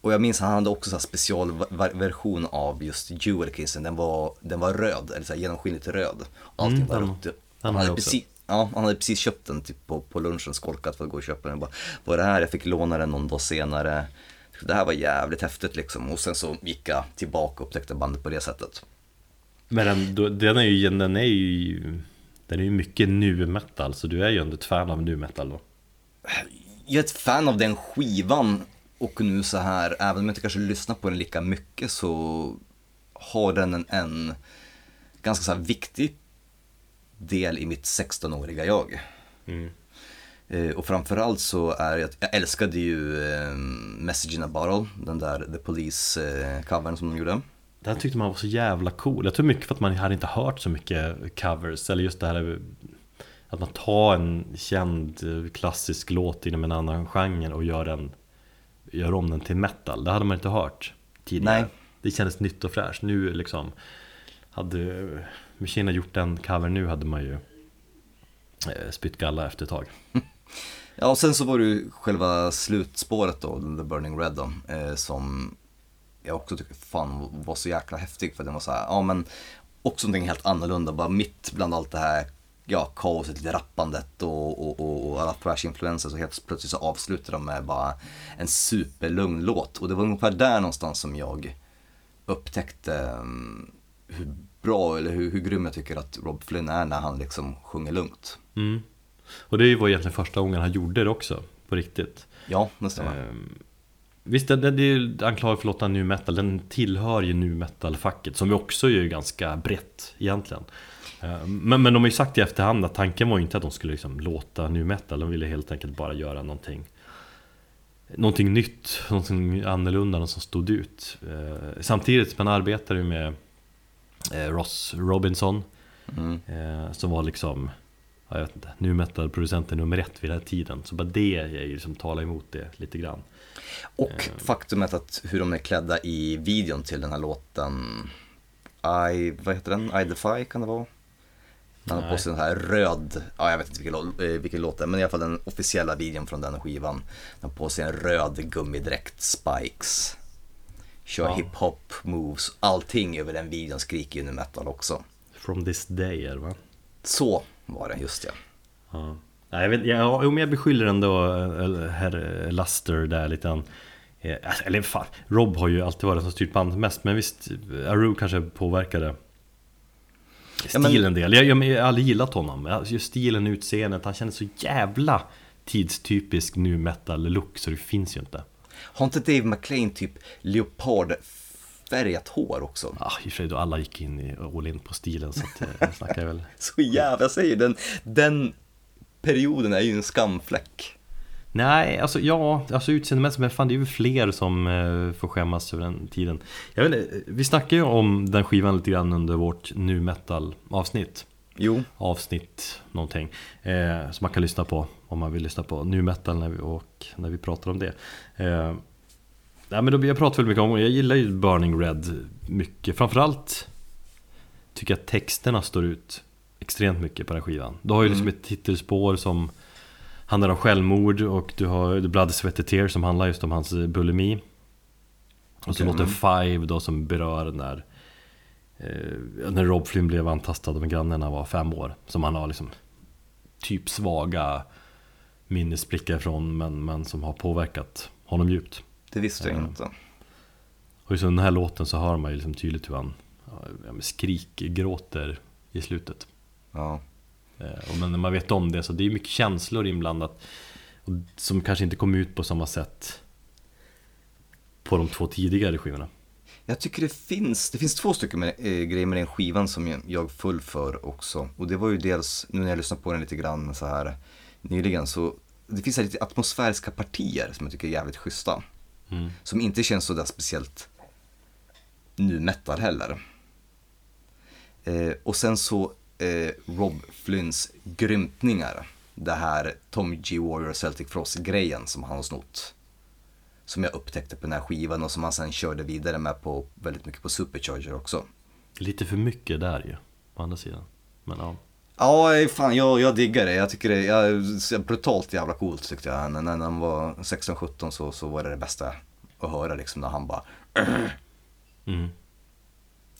Och jag minns han hade också så här specialversion av just Jewel Kissen, den var, den var röd, eller så här genomskinligt röd. Allting Mm, var rött. Han har hade, precis, ja, han hade precis köpt den typ på, på lunchen, skolkat för att gå och köpa den. Bara, vad är det här? Jag fick låna den någon dag senare. Det här var jävligt häftigt liksom. Och sen så gick jag tillbaka och upptäckte bandet på det sättet. Men den, den är ju, den är ju, den är ju mycket nu metal, så du är ju ändå ett fan av nu metal då. Jag är ett fan av den skivan och nu så här, även om jag inte kanske lyssnar på den lika mycket så har den en, en ganska så här viktig del i mitt 16-åriga jag. Eh, Och framförallt så är jag, jag älskade ju eh, Message in a Bottle, den där The Police-covern som de gjorde. Den tyckte man var så jävla cool. Jag tror mycket för att man hade inte hört så mycket covers, eller just det här att man tar en känd eh, klassisk låt inom en annan genre och gör, den, gör om den till metal. Det hade man inte hört tidigare. Nej. Det kändes nytt och fräscht. Nu liksom, hade Machine gjort den cover nu hade man ju eh, spytt galla efter ett tag. Ja, och sen så var det ju själva slutspåret då, The Burning Red då, eh, som jag också tycker fan var så jäkla häftig för den var så här, ja men också någonting helt annorlunda, bara mitt bland allt det här ja, kaoset, lite rappandet och, och, och, och alla thrash-influenser så helt plötsligt så avslutar de med bara en superlugn låt och det var ungefär där någonstans som jag upptäckte mm, hur bra eller hur, hur grym jag tycker att Rob Flynn är när han liksom sjunger lugnt. Mm. Och det var egentligen första gången han gjorde det också, på riktigt. Ja, det stämmer. Ehm, Visst, det, det, är ju anklagad för låta nu metal, den tillhör ju nu metal-facket som ju också är ganska brett egentligen. Ehm, Men, men de har ju sagt i efterhand att tanken var ju inte att de skulle liksom låta nu metal, de ville helt enkelt bara göra någonting Någonting nytt, någonting annorlunda, något som stod ut. Ehm, Samtidigt, man arbetar ju med eh, Ross Robinson Mm. eh, Som var liksom ja, jag vet inte, nu metal-producenten nummer ett vid den här tiden. Så bara det är ju liksom talar emot det lite grann. Och faktumet att hur de är klädda i videon till den här låten I, vad heter den? I Defy kan det vara? Han har på sig den här röd, ja jag vet inte vilken, eh, vilken låt det är, men i alla fall den officiella videon från den skivan. Han har på sig en röd gummidräkt, spikes. Kör Ja. hiphop moves, allting över den videon skriker ju nu metal också. From this day är det va? Så var det, just ja. Ja. Jag, vet, jag, om jag beskyller ändå eh, herr Luster där lite grann. Eh, alltså, Eller fan, Rob har ju alltid varit den som styrt bandet mest. Men visst, Aru kanske påverkade Ja, men- stilen en del. Jag, jag, jag har aldrig gillat honom. Just stilen, utseendet, han kändes så jävla tidstypisk nu metal look så det finns ju inte. Har inte Dave McClain typ leopardfärgat hår också? Ah, i och för sig då alla gick in i all in på stilen så att eh, jag snackar väl Så jävla, jag säger den, den perioden är ju en skamfläck. Nej, alltså ja, alltså utseendemässigt, men fan det är ju fler som eh, får skämmas över den tiden. Jag vet inte, vi snackade ju om den skivan lite grann under vårt nu metal avsnitt. Jo, Avsnitt någonting. Eh, som man kan lyssna på om man vill lyssna på nu metal när vi, och när vi pratar om det. Eh, nej, men då, jag pratar väldigt mycket om, jag gillar ju Burning Red mycket. Framförallt tycker jag att texterna står ut extremt mycket på den skivan. Du har ju liksom ett titelspår som handlar om självmord och du har The Blood, Sweat and Tears som handlar just om hans eh, bulimi. Och så Okej, låter mm. Five då som berör när eh, När Rob Flynn blev antastad av en granne när han var fem år Som han har liksom Typ svaga minnesblickar från men, men som har påverkat honom djupt det visste jag Ja. inte. Och i så den här låten så hör man ju liksom tydligt hur han ja, skrikgråter i slutet Ja. Eh, och när man vet om det så det är mycket känslor inblandat som kanske inte kom ut på samma sätt på de två tidigare skivorna. Jag tycker det finns, det finns två stycken med, eh, grejer med den skivan som jag, full för också. Och det var ju dels, nu när jag lyssnar på den lite grann så här nyligen, så det finns här lite atmosfäriska partier som jag tycker är jävligt schyssta. Mm. Som inte känns sådär speciellt nu metal heller. Eh, och sen så eh, Rob Flynns grymtningar. Det här Tommy G. Warrior Celtic Frost-grejen som han har snott. Som jag upptäckte på den här skivan och som han sen körde vidare med på väldigt mycket på Supercharger också. Lite för mycket där ju, på andra sidan. Men ja. Ja, fan jag, jag diggar det. Jag tycker det är brutalt jävla coolt tyckte jag. När, när han var 16-17 så, så var det det bästa att höra liksom när han bara Mm.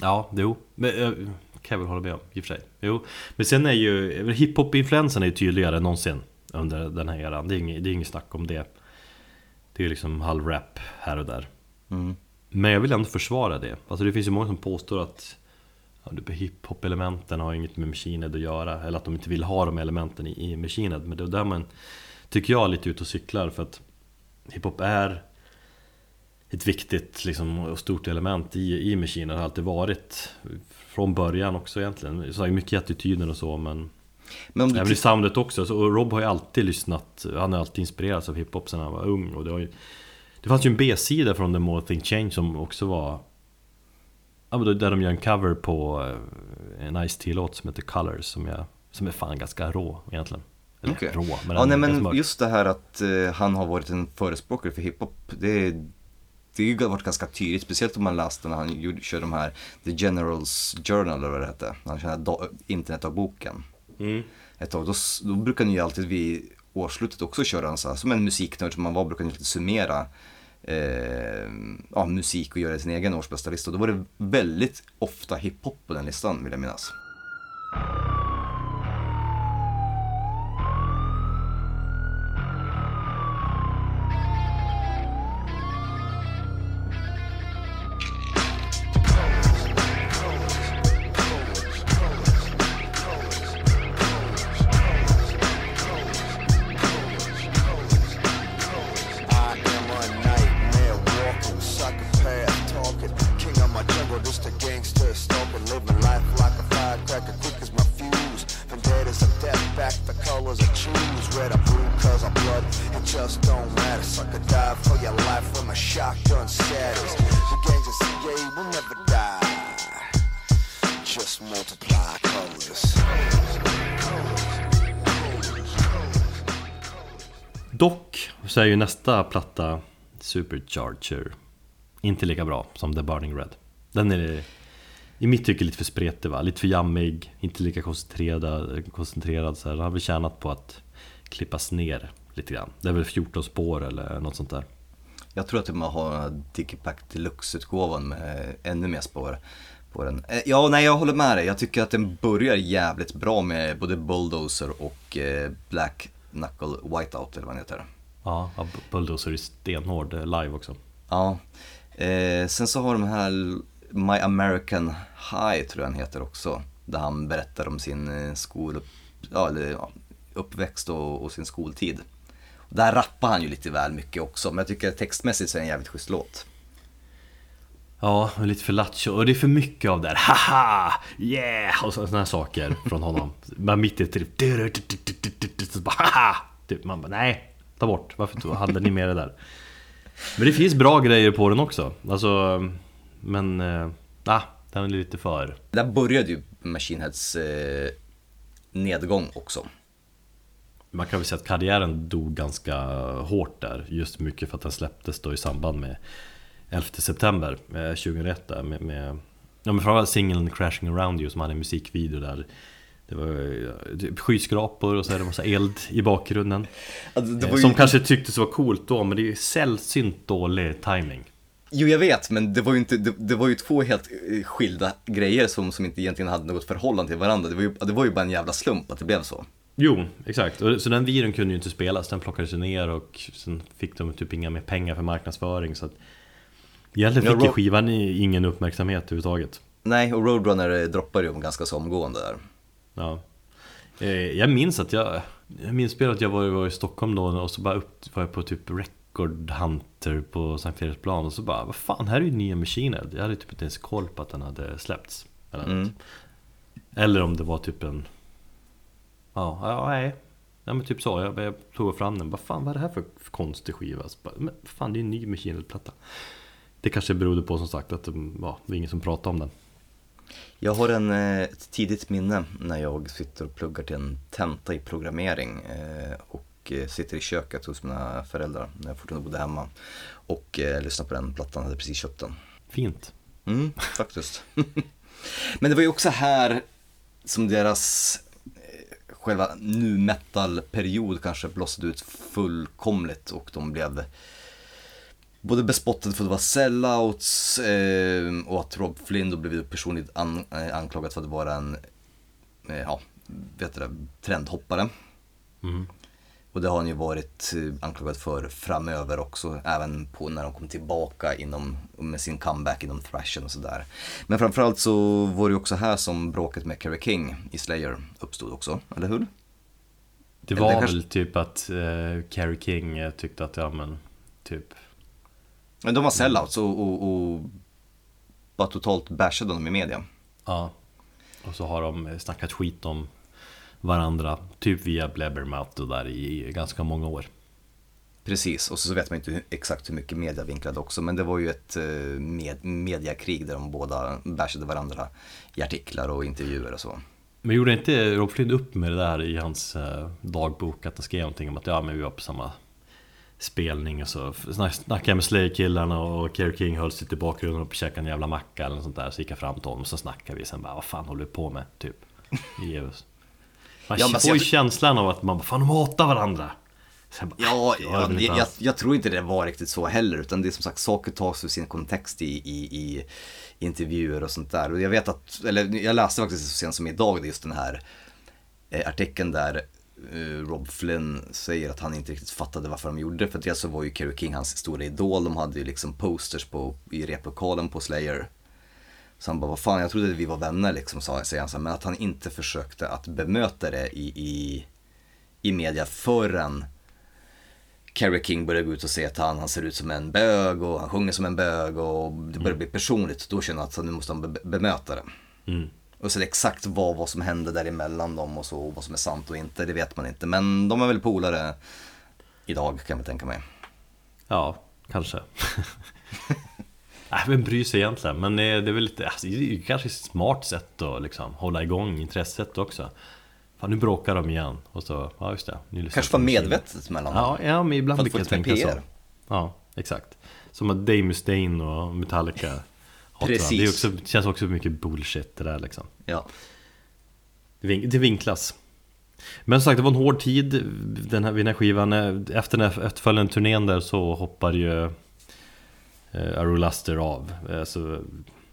Ja, jo. Men, eh, kan jag väl hålla med om, i och för sig. Jo. Men sen är ju, hiphop-influensen är ju tydligare än någonsin under den här eran. Det är inget, det är inget snack om det. Det är liksom halvrap här och där. mm. Men jag vill ändå försvara det. Alltså det finns ju många som påstår att ja, hiphop-elementen har inget med Machined att göra. Eller att de inte vill ha de elementen i, i Machined. Men det är där man, tycker jag, är lite ute och cyklar. För att hiphop är ett viktigt liksom, och stort element i, i Machined. har alltid varit. Från början också egentligen. Så är mycket attityden och så men Men om du Även i soundet också, så, och Rob har ju alltid lyssnat Han har alltid inspirerats av hiphop sen han var ung och det, har ju, det fanns ju en B-sida från The More Thing Change som också var ja, Där de gör en cover på eh, en Ice-T-låt som heter Colors som, jag, som är fan ganska rå egentligen Eller Okej. rå, men ja, nej, men just det här att eh, han har varit en förespråkare för hiphop, det, det har ju varit ganska tydligt, speciellt om man läste när han gjorde, körde de här The Generals Journal eller vad det hette, när han körde internetdagboken mm. ett tag. Då, då brukar ni ju alltid vid årsslutet också köra en så här, som en musiknörd som man var, brukar ni lite summera eh, ja, musik och göra sin egen årsbästa lista. Då var det väldigt ofta hiphop på den listan vill jag minnas. Nästa platta Supercharger Inte lika bra som The Burning Red Den är i mitt tycke lite för spretig va? Lite för jammig, inte lika koncentrerad, koncentrerad så här. Den har väl tjänat på att klippas ner lite grann Det är väl 14 spår eller något sånt där Jag tror att man har Digipack Deluxe-utgåvan med ännu mer spår på den. Eh, ja, nej jag håller med dig. Jag tycker att den börjar jävligt bra med både Bulldozer och eh, Black Knuckle Whiteout eller vad den heter. Ja, Bulldozer är stenhård eh, live också Ja. Eh, sen så har de här My American High tror jag den heter också. Där han berättar om sin eh, skol, ja, uppväxt och, och sin skoltid. Där rappar han ju lite väl mycket också, men jag tycker textmässigt så är det en jävligt schysst låt. Ja, och lite för lattjo och det är för mycket av det här haha, yeah och sådana här saker från honom Man mitt i ett typ haha typ, Man bara nej, ta bort, varför tog- hade ni med det där? Men det finns bra grejer på den också, alltså Men, äh, den är lite för Där började ju Machine Heads eh, nedgång också. Man kan väl säga att karriären dog ganska hårt där Just mycket för att den släpptes då i samband med 11 september eh, 2001 där med, med Ja men framförallt singeln Crashing Around You som hade en musikvideo där Det var typ skyskrapor och så är det massa eld i bakgrunden Alltså, det Eh, var ju, Som kanske tycktes vara coolt då men det är ju sällsynt dålig timing Jo jag vet, men det var ju, inte, det, det var ju två helt eh, skilda grejer som, som inte egentligen hade något förhållande till varandra. Det var, ju, det var ju bara en jävla slump att det blev så. Jo, exakt. Så den videon kunde ju inte spelas, den plockades ju ner och sen fick de typ inga mer pengar för marknadsföring så att Egentligen fick ju skivan ingen uppmärksamhet överhuvudtaget Nej, och Roadrunner droppade ju ganska så omgående där. Ja. Eh, Jag minns att jag Jag minns att jag var, var i Stockholm då och så bara upp, var jag på typ Record Hunter på Sankt Eriksplan och så bara Vad fan, här är ju nya Machine Head. Jag hade typ inte ens koll på att den hade släppts. Eller. Mm. eller om det var typ en... Ja, ja nej. Ja men typ så, jag, jag tog fram den. Vad fan, vad är det här för, för konstig skiva? Så bara, men fan, det är en ny Machine Head-platta. Det kanske berodde på som sagt att ja, det var ingen som pratade om den. Jag har en, eh, ett tidigt minne när jag sitter och pluggar till en tenta i programmering eh, och eh, sitter i köket hos mina föräldrar när jag fortfarande bodde hemma och lyssnar på den plattan, jag hade precis köpt den. Fint. Mm, faktiskt. Men det var ju också här som deras själva nu metal-period kanske blossade ut fullkomligt och de blev både bespottade för att vara sellouts eh, och att Rob Flynn då blev personligt an, eh, anklagad för att vara en eh, ja, vet du det, trendhoppare. Mm. Och det har han ju varit eh, anklagad för framöver också, även på när de kom tillbaka inom, med sin comeback inom thrashen och sådär. Men framförallt så var det ju också här som bråket med Kerry King i Slayer uppstod också, eller hur? Det var kanske- väl typ att eh, King eh, tyckte att, ja men, typ Men de var sellouts och, och, och bara totalt bashade dem i media. Ja. Och så har de snackat skit om varandra, typ via Blabbermouth och där i ganska många år. Precis, och så, vet man inte exakt hur mycket media vinklade också, men det var ju ett eh, med, mediakrig där de båda bashade varandra i artiklar och intervjuer och så. Men gjorde inte Rob Flynn upp med det där i hans eh, dagbok? Att han skrev någonting om att ja men vi var på samma spelning och så snack- snackade jag med Slayer-killarna och Kerry King höll sig i bakgrunden och käkade en jävla macka eller något sånt där. Så gick jag fram till honom och så snackade vi sen bara vad fan håller du på med? Typ. Ge oss. Man Ja, får ju jag- känslan av att man bara fan de hatar varandra. Bara, Ja, ja jag, jag, jag tror inte det var riktigt så heller, utan det är som sagt saker tas ur sin kontext i, i, i intervjuer och sånt där. Och jag vet att, eller jag läste faktiskt så sent som idag just den här eh, artikeln där Rob Flynn säger att han inte riktigt fattade varför de gjorde det. För dels så var ju Kerry King hans stora idol, de hade ju liksom posters på, i replokalen på Slayer. Så han bara, vad fan, jag trodde att vi var vänner liksom, sa säger han så men att han inte försökte att bemöta det i, i, i media förrän Kerry King började gå ut och säga att han, han ser ut som en bög och han sjunger som en bög och det börjar bli personligt. Då känner jag att nu måste han be- bemöta det. Mm. Och sen exakt vad, vad som hände däremellan dem och så, och vad som är sant och inte, det vet man inte. Men de är väl polare idag kan jag tänka mig. Ja, kanske. Nej, vem bryr sig egentligen? Men eh, det är väl lite, alltså, det är kanske ett smart sätt att liksom, hålla igång intresset också. Fan, nu bråkar de igen. Och så, ja just det. nu Kanske var medvetet mellan dem. Ja, ja men ibland brukar jag tänka så. Ja, exakt. Som att Dave Mustaine och Metallica. Precis. Det, också, känns också mycket bullshit det där liksom. Ja. Det vink- Det vinklas. Men som sagt, det var en hård tid den här, vid den här skivan. Efter den här efterföljande turnén där så hoppade ju eh, Arrow Luster av. Alltså,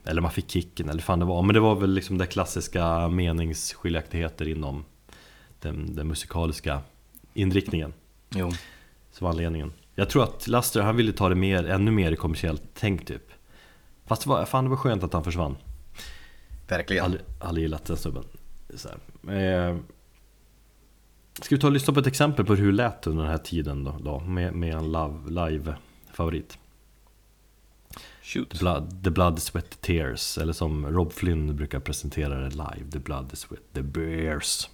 eller man fick kicken, eller fan det var. Men det var väl liksom det klassiska meningsskiljaktigheter inom den, den musikaliska inriktningen. Jo. Som var anledningen. Jag tror att Luster, han ville ta det mer, ännu mer kommersiellt tänk typ. Fast det var, fan det var skönt att han försvann. Verkligen. Aldrig, aldrig gillat den snubben. Så. Eh, ska vi ta och lyssna på ett exempel på hur det lät under den här tiden då, då med, med en live-favorit. Shoot. The blood, the blood, Sweat, Tears. Eller som Rob Flynn brukar presentera det live. The Blood, the Sweat, the Bears.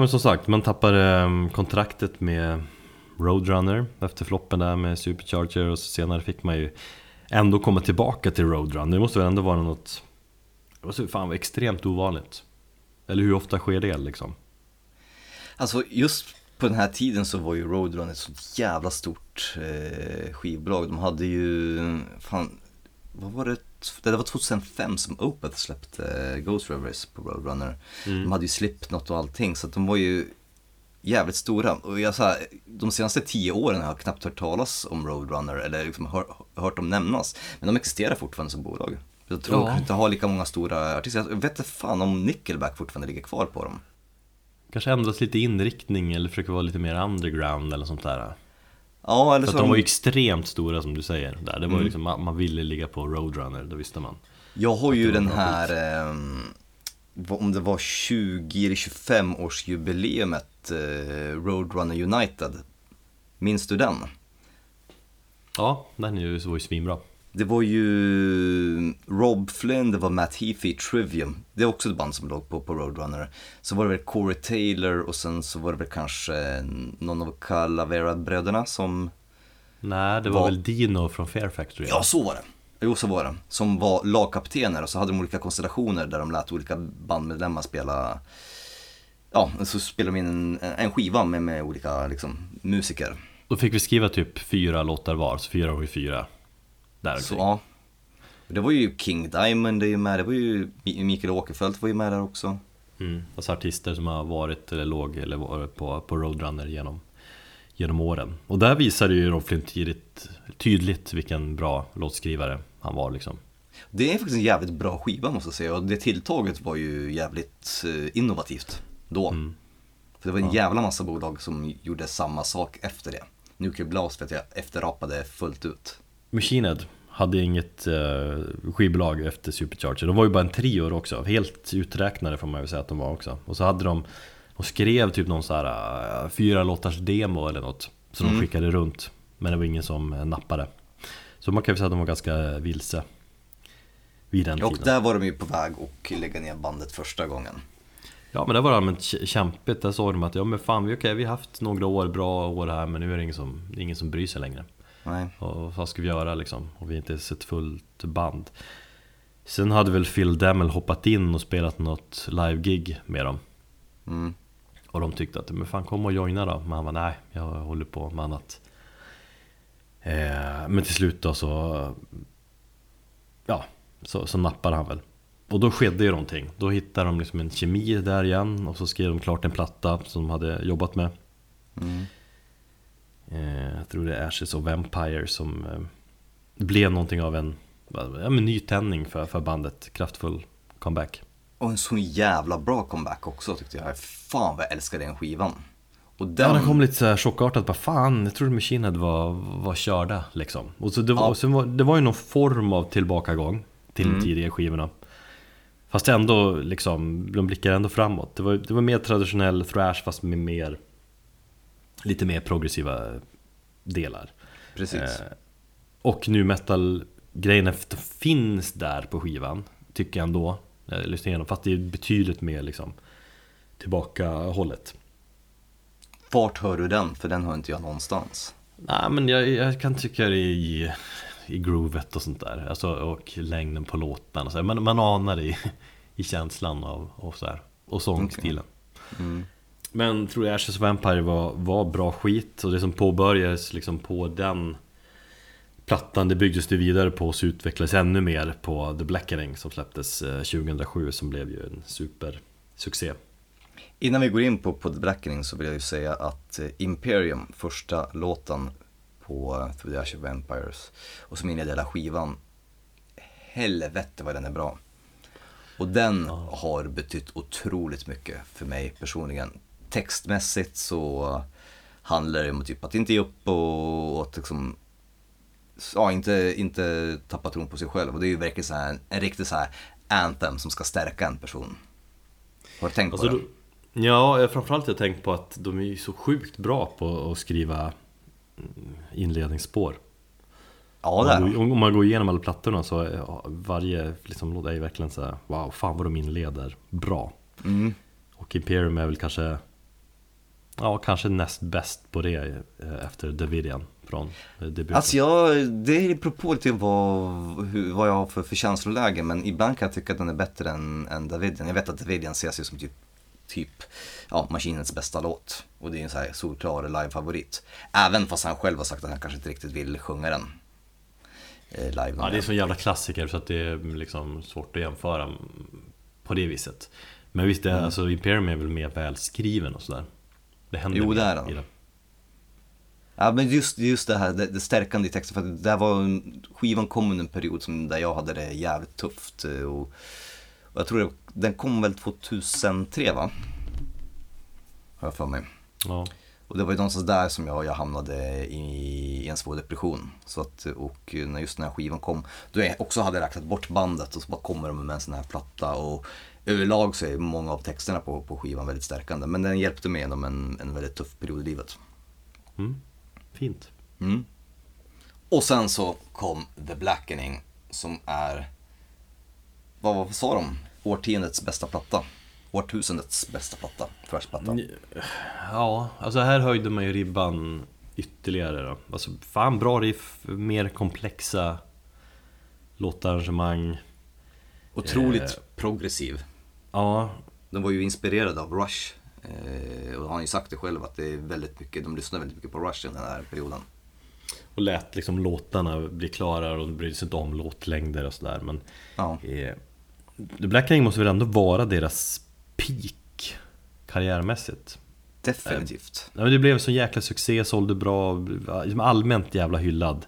Men som sagt, man tappade ehm, kontraktet med Roadrunner efter floppen där med Supercharger och så senare fick man ju ändå komma tillbaka till Roadrunner. Det måste väl ändå vara något, det måste fan vara extremt ovanligt. Eller hur ofta sker det liksom? Alltså just på den här tiden så var ju Roadrunner ett så jävla stort eh, skivbolag. De hade ju, fan, vad var det? Det var 2005 som Opeth släppte eh, Ghost Rivers på Roadrunner. De hade ju Slipknot och allting så de var ju jävligt stora. Och jag sa, de senaste tio åren har jag knappt hört talas om Roadrunner eller liksom hör, hört dem nämnas. Men de existerar fortfarande som bolag. Jag tror Ja. inte har lika många stora artister. Jag vet inte fan om Nickelback fortfarande ligger kvar på dem. Kanske ändras lite inriktning eller försöker vara lite mer underground eller sånt där. Ja, eller så att de var ju extremt stora som du säger. Där. Det var Mm. liksom, man man ville ligga på Roadrunner, det visste man. Jag har ju den här, vad- om det var 20 eller 25 års jubileumet eh, Roadrunner United. Minns du den? Ja, den är ju, var ju svinbra. Det var ju Rob Flynn, det var Matt Heafy i Trivium. Det är också ett band som låg på, på Roadrunner. Så var det väl Corey Taylor och sen så var det väl kanske någon av Calavera-bröderna som... Nej, det var Vad? väl Dino från Fair Factory? Ja, så var det. Jo, så var det. Som var lagkaptener och så hade de olika konstellationer där de lät olika bandmedlemmar spela Ja, så spelade de in en, en skiva med, med olika liksom, musiker. Då fick vi skriva typ fyra låtar var, så fyra gånger fyra. Där Så ja. Det var ju King Diamond är ju med, det var ju Mi- Mikael Åkerfeldt var ju med där också. Mm. Alltså artister som har varit eller låg eller varit på, på Roadrunner genom, genom åren. Och där visade ju Rob Flynn tydligt, tydligt vilken bra låtskrivare han var liksom. Det är faktiskt en jävligt bra skiva måste jag säga och det tilltaget var ju jävligt eh, innovativt då. Mm. För det var en jävla massa bolag som gjorde samma sak efter det. Nuclear Blast vet jag efterapade fullt ut. Machine Head hade inget eh, skivbolag efter Supercharger. De var ju bara en trio också, helt uträknade får man ju säga att de var också. Och så hade de, de skrev typ någon så här eh, fyra låtars demo eller något. Som de skickade runt. Men det var ingen som eh, nappade. Så man kan ju säga att de var ganska vilse. Vid den Och tiden. där var de ju på väg att lägga ner bandet första gången. Ja men det var allmänt kä- kämpigt. Där såg de att ja men fan vi, okej, vi har haft några år, bra år här men nu är det ingen som, det ingen som bryr sig längre. Nej. Och vad ska vi göra liksom? Och vi inte sett fullt band. Sen hade väl Phil Demmel hoppat in och spelat något live-gig med dem. Mm. Och de tyckte att, men fan kom och joina då. Men han var nej, jag håller på med annat. Eh, men till slut då så, ja, så, så nappade han väl. Och då skedde ju någonting. Då hittade de liksom en kemi där igen och så skrev de klart en platta som de hade jobbat med. Mm. Eh, jag tror det är Ashes of Empire som eh, blev någonting av en ja, men nytändning för, för bandet. Kraftfull comeback. Och en så jävla bra comeback också tyckte jag. Fan vad jag älskar den skivan. Och Ja, den, den kom lite så här chockartat, bara fan, jag trodde Machine Head var, var körda liksom. Och så det, var, Ja. sen var, det var ju någon form av tillbakagång till de tidigare skivorna. Fast ändå liksom, de blickar ändå framåt. Det var, det var mer traditionell thrash fast med mer, lite mer progressiva delar. precis. Eh, och nu metal grejen efter finns där på skivan Tycker jag ändå jag lyssnar igenom Fast det är betydligt mer liksom Tillbaka hållet Vart hör du den? För den hör inte jag någonstans. Nej men jag, jag kan tycka det i, i groovet och sånt där alltså, Och längden på så här. Man, man anar det i, i känslan av och så här, Och sångstilen Mm. Men tror jag Ashes of Vampire var, var bra skit och det som påbörjades liksom på den plattan det byggdes det vidare på och så utvecklades ännu mer på The Blackening som släpptes eh, 2007 som blev ju en supersuccé. Innan vi går in på, på The Blackening så vill jag ju säga att eh, Imperium, första låten på eh, Through the Ash of Empires och som inleder hela skivan, helvete vad den är bra. Och den har betytt otroligt mycket för mig personligen. Textmässigt så handlar det om typ att inte ge upp och, och att liksom ja, inte, inte tappa tron på sig själv. Och det är ju verkligen så här, en riktig så här anthem som ska stärka en person. Har du tänkt Alltså, på det? då, ja, framförallt har jag tänkt på att de är ju så sjukt bra på att skriva mm, inledningsspår. Ja, Om det är man, om man går igenom alla plattorna så ja, varje liksom, låt är ju verkligen så här, wow, fan vad de inleder bra. Mm. Och Imperium är väl kanske Ja, kanske näst bäst på det eh, efter Davidian från eh, debuten. Alltså jag, det beror på lite vad, vad jag har för, för känsloläge men ibland kan jag tycka att den är bättre än, än Davidian. Jag vet att Davidian ses ju som typ, typ ja, Maskinens bästa låt. Och det är en så här solklar live-favorit. Även fast han själv har sagt att han kanske inte riktigt vill sjunga den. Eh, live Ja, det är så jävla klassiker så att det är liksom svårt att jämföra på det viset. Men visst, det, alltså, Imperium är väl mer välskriven och sådär. Det händer Jo, det är den. Ja men just, just det här, det, det stärkande i texten. För det där var, en- skivan kom under en period som, där jag hade det jävligt tufft. eh, Och, och jag tror det, den kom väl 2003 va? Har jag för mig. Ja. Och det var ju någonstans där som jag, jag hamnade i, i en svår depression. Så att, och när just den här skivan kom, då jag också hade räknat bort bandet och så bara kommer de med en sån här platta. Och överlag så är många av texterna på, på skivan väldigt stärkande. Men den hjälpte mig genom en, en väldigt tuff period i livet. Mm. Fint. Mm. Och sen så kom The Blackening som är, vad, vad sa de? Årtiondets bästa platta. Årtusendets bästa platta, Thrash-platta. Ja, alltså här höjde man ju ribban ytterligare då. Alltså fan bra riff, mer komplexa låtarrangemang. Otroligt Eh. progressiv. Ja, Den var ju inspirerad av Rush. Eh, och han har ju sagt det själv att det är väldigt mycket, de lyssnar väldigt mycket på Rush i den här perioden. och lät liksom låtarna bli klarare och de brydde sig inte om låtlängder och sådär. Men Ja. eh, The Blackening måste väl ändå vara deras peak karriärmässigt. Definitivt. Men det blev en sån jäkla succé, sålde bra, liksom allmänt jävla hyllad.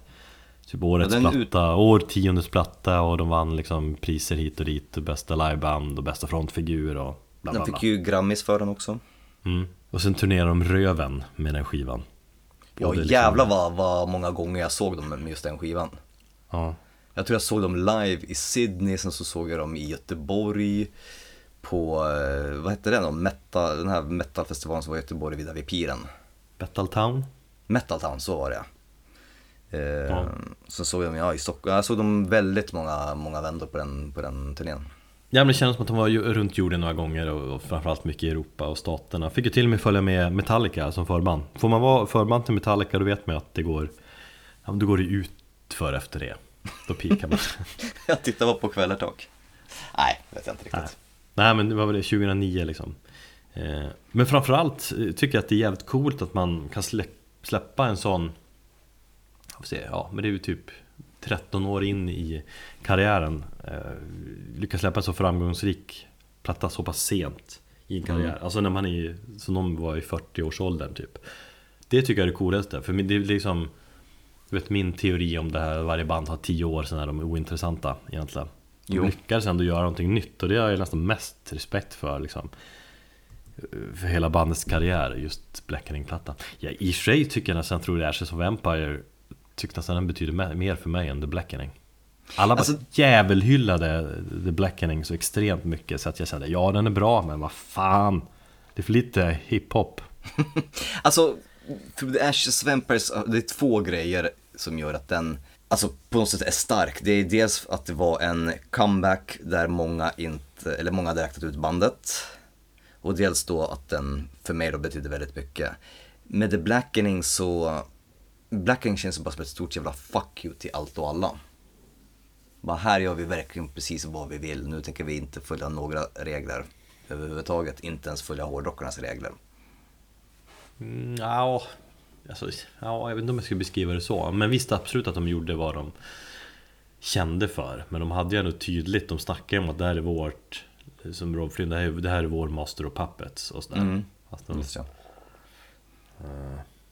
Typ årets Ja, den ut- platta, årtiondets platta och de vann liksom priser hit och dit. och Bästa liveband och bästa frontfigur och bla bla Den bla. fick ju Grammis för den också. Mm. Och sen turnerade de Röven med den skivan. Ja liksom- jävlar vad, vad många gånger jag såg dem med just den skivan. Ja. Jag tror jag såg dem live i Sydney, sen så såg jag dem i Göteborg på, eh, vad hette den då? Metal, den här metalfestivalen som var i Göteborg vid, vid piren. Battle Town. Metal Town, så var det Ja. Så såg jag dem ja, i Stockholm, jag såg dem väldigt många, många vändor på den, på den turnén. Ja men det kändes som att de var runt jorden några gånger och framförallt mycket i Europa och staterna. Fick ju till och med följa med Metallica som förband. Får man vara förband till Metallica då vet man ju att det går, ja då går det ut för efter det. Då pikar man. Jag tittade bara på Kvällertak. Nej, vet jag inte riktigt. Nej. Nej men det var väl det 2009 liksom eh, Men framförallt eh, tycker jag att det är jävligt coolt att man kan slä, släppa en sån se, Ja men det är ju typ 13 år in i karriären. Eh, Lyckas släppa en så framgångsrik platta så pass sent i en karriär. Alltså när man är, som de var i 40-årsåldern typ. Det tycker jag är det coolaste, för det är liksom Du vet min teori om det här, varje band har 10 år sen är de ointressanta egentligen. De Jo. lyckades ändå göra någonting nytt och det har jag nästan mest respekt för liksom. För hela bandets karriär, just Blackening-plattan ja, I och för sig tycker jag nästan, tror jag Ashes of Empire Tyckte nästan den betyder me- mer för mig än The Blackening Alla bara Alltså- djävulhyllade The Blackening så extremt mycket så att jag kände ja den är bra men vad fan Det är för lite hiphop Alltså, Through the Ashes Vampires, det är två grejer som gör att den, alltså på något sätt är stark. Det är dels att det var en comeback där många inte, eller många hade räknat ut bandet. Och dels då att den för mig då betydde väldigt mycket. Med The Blackening så, Blackening känns bara som ett stort jävla fuck you till allt och alla. Bara här gör vi verkligen precis vad vi vill. Nu tänker vi inte följa några regler överhuvudtaget. Inte ens följa hårdrockarnas regler. Mm, ja, alltså, ja, jag vet inte om jag skulle beskriva det så. Men visst absolut att de gjorde vad de kände för. Men de hade ju ändå tydligt, de snackade om att det här är vårt, som Rob Flynn, det här, är- det här är vår Master of Puppets och sådär. Mm. Fast de.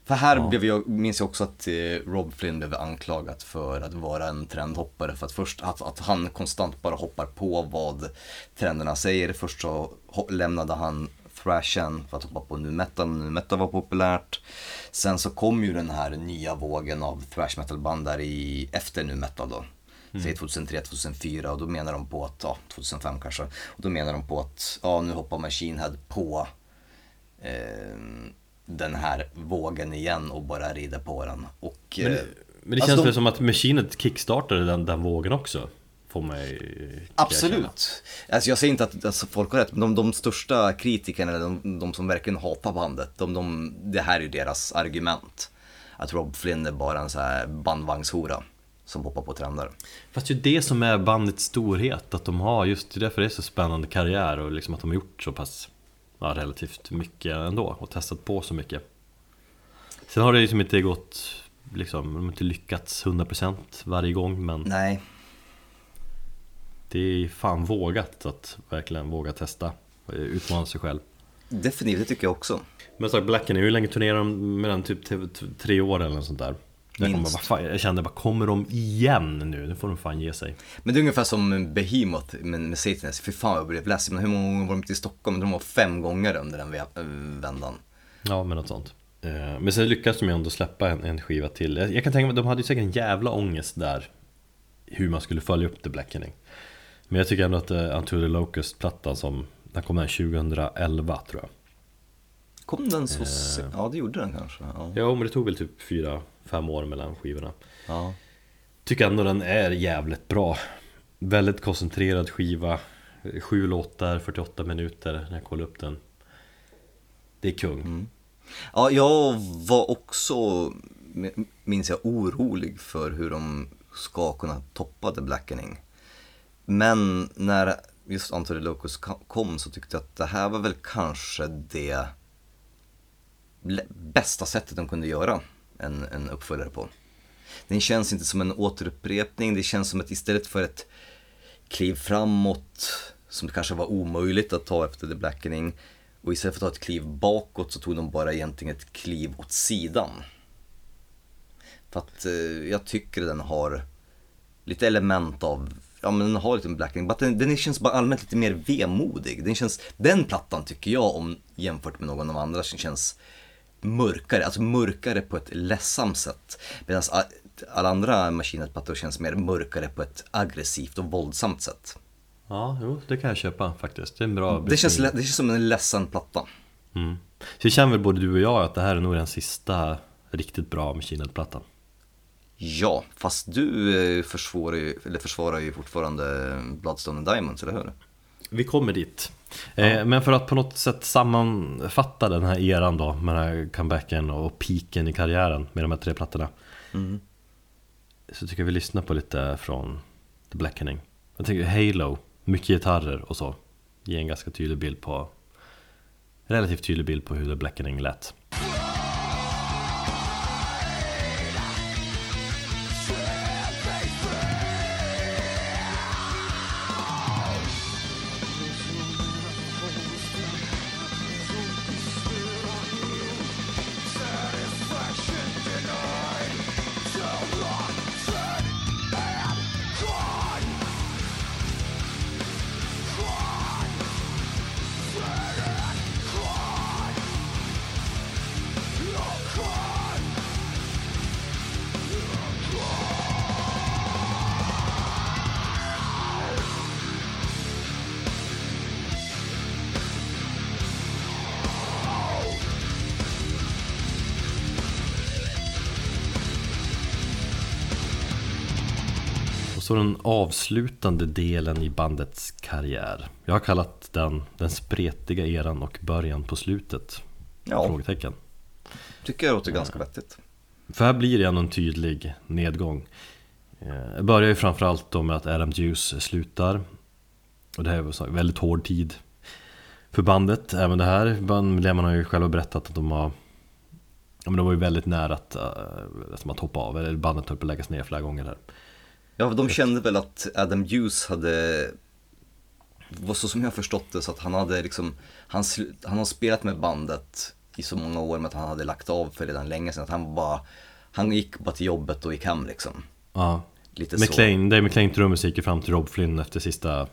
För här Ja. blev jag, minns jag också att eh, Rob Flynn blev anklagad för att vara en trendhoppare. För att först att, att han konstant bara hoppar på vad trenderna säger. Först så lämnade han thrashen för att hoppa på nu metal, nu metal var populärt. Sen så kom ju den här nya vågen av thrash metal band där i, efter nu metal då. Säg 2003, 2004 och då menar de på att, ja 2005 kanske. Och då menar de på att, ja nu hoppar Machine Head på eh, den här vågen igen och bara rider på den. Och, men, eh, men det alltså känns de- väl som att Machinet kickstartade den, den vågen också. Får man ju- kan jag. Absolut. Alltså jag säger inte att alltså, folk har rätt, men de, de största kritikerna, eller de, de som verkligen hatar bandet, de, de, det här är ju deras argument. Att Rob Flynn är bara en så här bandvagnshora som hoppar på trender. Fast det är ju det som är bandets storhet, att de har just det är därför det är så spännande karriär och liksom att de har gjort så pass ja, relativt mycket ändå och testat på så mycket. Sen har det liksom inte gått, liksom, de har inte lyckats 100% varje gång men Nej, det är fan vågat att verkligen våga testa och utmana sig själv. definitivt, det tycker jag också. Men sagt, Blacken, hur länge turnerar den? Typ tre år eller något sånt där? Jag, bara, fan, jag kände bara, kommer de igen nu? Nu får de fan ge sig. Men det är ungefär som Behemoth med, med Satanist. Fy fan jag blev ledsen. Men hur många gånger var de inte i Stockholm? De var fem gånger under den vändan. Ja, men något sånt. Eh, Men sen lyckades de ju ändå släppa en, en skiva till. Jag, kan tänka mig, de hade ju säkert en jävla ångest där. Hur man skulle följa upp The Blackening. Men jag tycker ändå att uh, Unto the Locust-plattan som, den kom här 2011 tror jag. Kom den så se- Ja, det gjorde den kanske. Ja. Ja, men det tog väl typ 4-5 år mellan skivorna. ja. Tycker ändå den är jävligt bra Väldigt koncentrerad skiva Sju låtar, 48 minuter när jag kollade upp den Det är kung Ja, jag var också, minns jag, orolig för hur de ska kunna toppa The Blackening. Men när just Anthony Locus kom så tyckte jag att det här var väl kanske det bästa sättet de kunde göra en, en uppföljare på. Den känns inte som en återupprepning, det känns som att istället för ett kliv framåt som det kanske var omöjligt att ta efter The Blackening och istället för att ta ett kliv bakåt så tog de bara egentligen ett kliv åt sidan. För att eh, jag tycker den har lite element av, ja men den har lite en Blackening, men den, den känns bara allmänt lite mer vemodig. Den, känns, den plattan tycker jag om jämfört med någon av de andra som känns mörkare, alltså mörkare på ett ledsamt sätt. Medan alla andra Machine-plattor känns mer mörkare på ett aggressivt och våldsamt sätt. Ja, jo, det kan jag köpa faktiskt Det är en bra Det känns, det känns som en ledsen platta. mm. Så känner väl både du och jag att det här är nog den sista riktigt bra Machine Head-plattan Ja, fast du eh, försvarar ju, eller försvarar ju fortfarande Bloodstone and Diamonds, eller hur? Vi kommer dit eh, Men för att på något sätt sammanfatta den här eran då Med den här comebacken och piken i karriären med de här tre plattorna Så tycker jag vi lyssnar på lite från The Blackening. Jag tänker Halo, mycket gitarrer och så Ger en ganska tydlig bild på Relativt tydlig bild på hur The Blackening lät avslutande delen i bandets karriär. Jag har kallat den den spretiga eran och början på slutet? Ja, Frågetecken. Tycker jag låter ganska vettigt. För här blir det ändå en tydlig nedgång. Eh, Det börjar ju framförallt då med att Adam Juice slutar. Och det här var en väldigt hård tid För bandet, även det här Bandmedlemmarna har ju själva berättat att de har Ja men de var ju väldigt nära att, uh, att man hoppa av, eller bandet höll på att läggas ner flera gånger här Ja, de kände väl att Adam Hughes hade, var så som jag förstått det, så att han hade liksom, han, han har spelat med bandet i så många år med att han hade lagt av för redan länge sedan, att han bara, han gick bara till jobbet och gick hem liksom. Ja, Lite så. McLean, Dave McLean trummis gick ju fram till Rob Flynn efter sista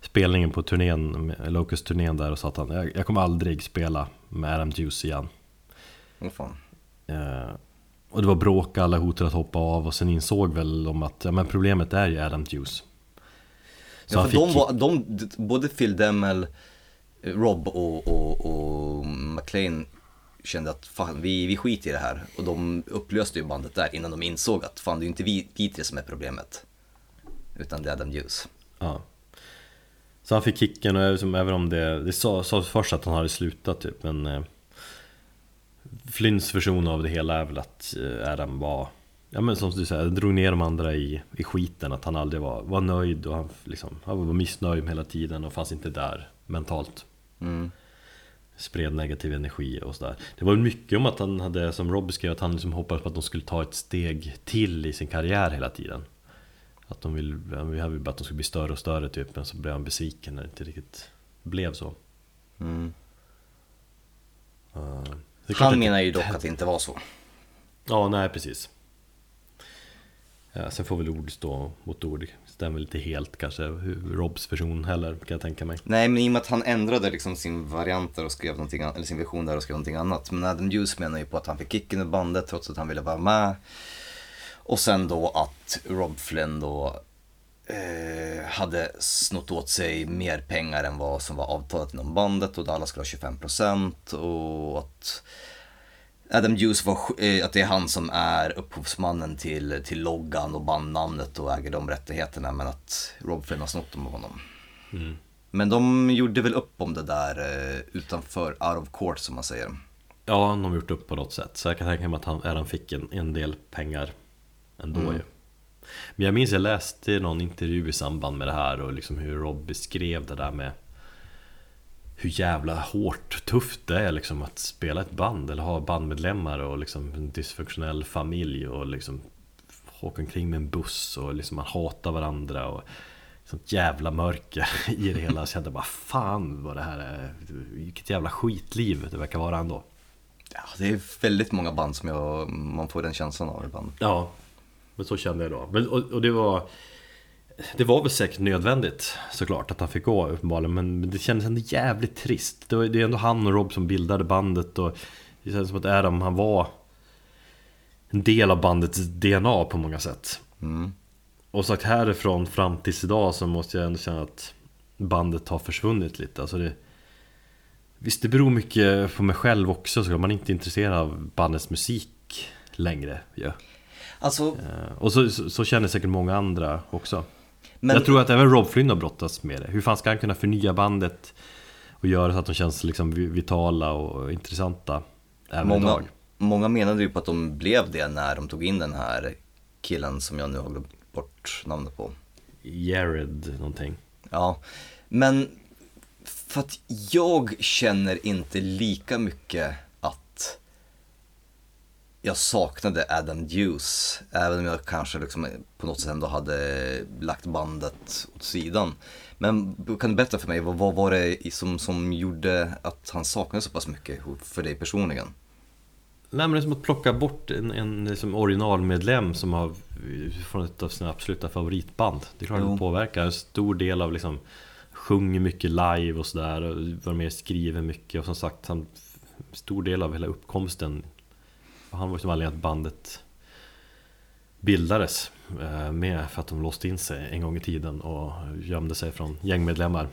spelningen på turnén, Locust-turnén där och sa att han, jag, jag kommer aldrig spela med Adam Juice igen Åh fan. Eh, och det var bråk, alla hotade att hoppa av och sen insåg väl de att ja, men problemet är ju Adam Juice. Så Ja, för de fick, var, de, både Phil Demmel, Rob och, och, och McLean kände att fan, vi, vi skiter i det här. Och de upplöste ju bandet där innan de insåg att fan, det är ju inte vi, vi tre som är problemet. utan det är Adam Hughes. Ja. Så han fick kicken och liksom, även om det, det sades sa först att han hade slutat typ men eh, Flynns version av det hela är väl att eh, Adam var Ja men som du säger, drog ner de andra i, i skiten Att han aldrig var, var nöjd och han, liksom, han var missnöjd hela tiden och fanns inte där mentalt. Mm. Spred negativ energi och sådär. Det var mycket om att han hade, som Rob beskrev, att han liksom hoppades på att de skulle ta ett steg till i sin karriär hela tiden. Att de vill, han ville bara att de skulle bli större och större typ Men så blev han besviken när det inte riktigt blev så. Mm. Uh, Han menar ju dock att det inte var så. Ja, nej precis ja, Sen får väl ord stå mot ord Stämmer inte helt kanske Robs version heller kan jag tänka mig Nej, men i och med att han ändrade liksom sin variant där och skrev någonting annat, eller sin version där och skrev någonting annat. Men Adam Hughes menar ju på att han fick kicken ur bandet trots att han ville vara med. Och sen då att Rob Flynn då eh, hade snott åt sig mer pengar än vad som var avtalat inom bandet och alla skulle ha 25% och att Adam Hughes var, eh, att det är han som är upphovsmannen till, till loggan och bandnamnet och äger de rättigheterna men att Rob Flynn har snott dem av honom. Men de gjorde väl upp om det där eh, utanför out of court som man säger. Ja, de har gjort upp på något sätt Så jag kan tänka mig att han, Adam fick en, en del pengar ändå ju Men jag minns jag läste någon intervju i samband med det här och liksom hur Rob beskrev det där med hur jävla hårt, tufft det är liksom att spela ett band eller ha bandmedlemmar och liksom en dysfunktionell familj och liksom åka omkring med en buss och liksom man hatar varandra och sånt jävla mörker i det hela. Jag kände bara fan vad det här är, vilket jävla skitliv det verkar vara ändå. Ja, det är väldigt många band som jag, man får den känslan av ibland. Ja, men så kände jag då. Men, och, och det var Det var väl säkert nödvändigt såklart att han fick gå uppenbarligen Men det kändes ändå jävligt trist Det var- det är ändå han och Rob som bildade bandet och Det kändes som att Adam han var En del av bandets DNA på många sätt Mm. Och sagt härifrån fram tills idag så måste jag ändå känna att Bandet har försvunnit lite alltså det Visst det beror mycket på mig själv också så man är inte intresserad av bandets musik längre ju. Alltså, Eh, Och så, så, så känner säkert många andra också. Men, Jag tror att även Rob Flynn har brottats med det. Hur fan ska han kunna förnya bandet Och göra så att de känns liksom vi- vitala och intressanta Även många, idag? många menade ju på att de blev det när de tog in den här killen som jag nu har glömt bort namnet på. Jared någonting. Ja, men för att jag känner inte lika mycket jag saknade Adam Hughes, även om jag kanske liksom på något sätt ändå hade lagt bandet åt sidan. Men kan du berätta för mig, vad, vad var det som, som gjorde att han saknade så pass mycket för dig personligen? Nej men det är som att plocka bort en, en liksom originalmedlem som har Från ett av sina absoluta favoritband Det är klart att Jo. det påverkar en stor del av liksom Sjunger mycket live och sådär och var med och skriver mycket och som sagt han Stor del av hela uppkomsten Han var ju som anledningen att bandet Bildades eh, Med för att de låste in sig en gång i tiden och gömde sig från gängmedlemmar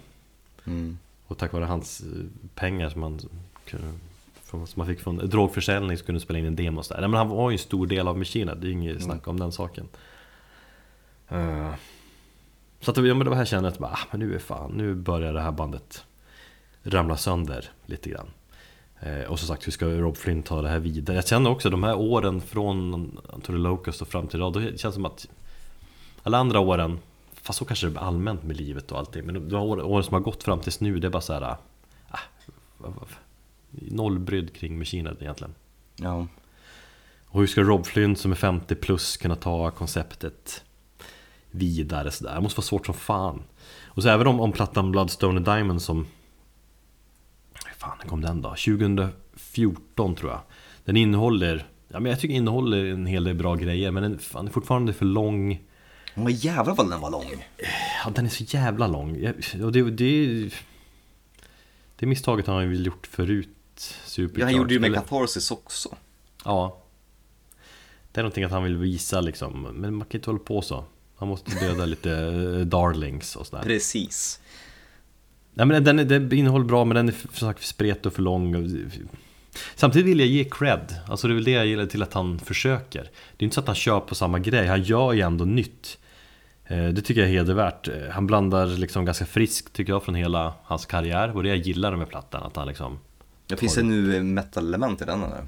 Mm. och tack vare hans eh, pengar som han, som han fick från drogförsäljning så kunde han spela in en demo sådär. Nej, men han var ju en stor del av Machina, det är inget snack om den saken. Eh, så att, ja, men det var här kände jag att bara, ah, men nu är fan, nu börjar det här bandet ramla sönder lite grann. Eh, och som sagt, hur ska Rob Flynn ta det här vidare? Jag känner också de här åren från To the Locust och fram till idag, då känns det som att alla andra åren Fast så kanske det är allmänt med livet och allting Men de år- åren som har gått fram tills nu det är bara så här ah, vad- Noll brydd kring Head egentligen Ja. Och hur ska Rob Flynn som är 50 plus kunna ta konceptet vidare sådär? Det måste vara svårt som fan Och så även om, om plattan Bloodstone and Diamond som fan kom den då? 2014 tror jag Den innehåller Ja men jag tycker innehåller en hel del bra grejer Men den fan, är fortfarande för lång Men jävlar vad den var lång. Ja, den är så jävla lång. Och det, det, det misstaget har han ju gjort förut. Ja, han gjorde ju med Catharsis också. Ja. Det är någonting att han vill visa liksom. Men man kan inte hålla på så. Han måste döda lite eh, darlings och sådär. Precis. Nej men den, är- den innehåller bra men den är för för spretig och för lång. Samtidigt vill jag ge cred. Alltså det är väl det jag gillar till att han försöker. Det är inte så att han kör på samma grej. Han gör ju ändå nytt. Eh, Det tycker jag är hedervärt. Eh, Han blandar liksom ganska friskt tycker jag från hela hans karriär och det jag gillar med plattan att han liksom Det finns det nu metal-element i den eller?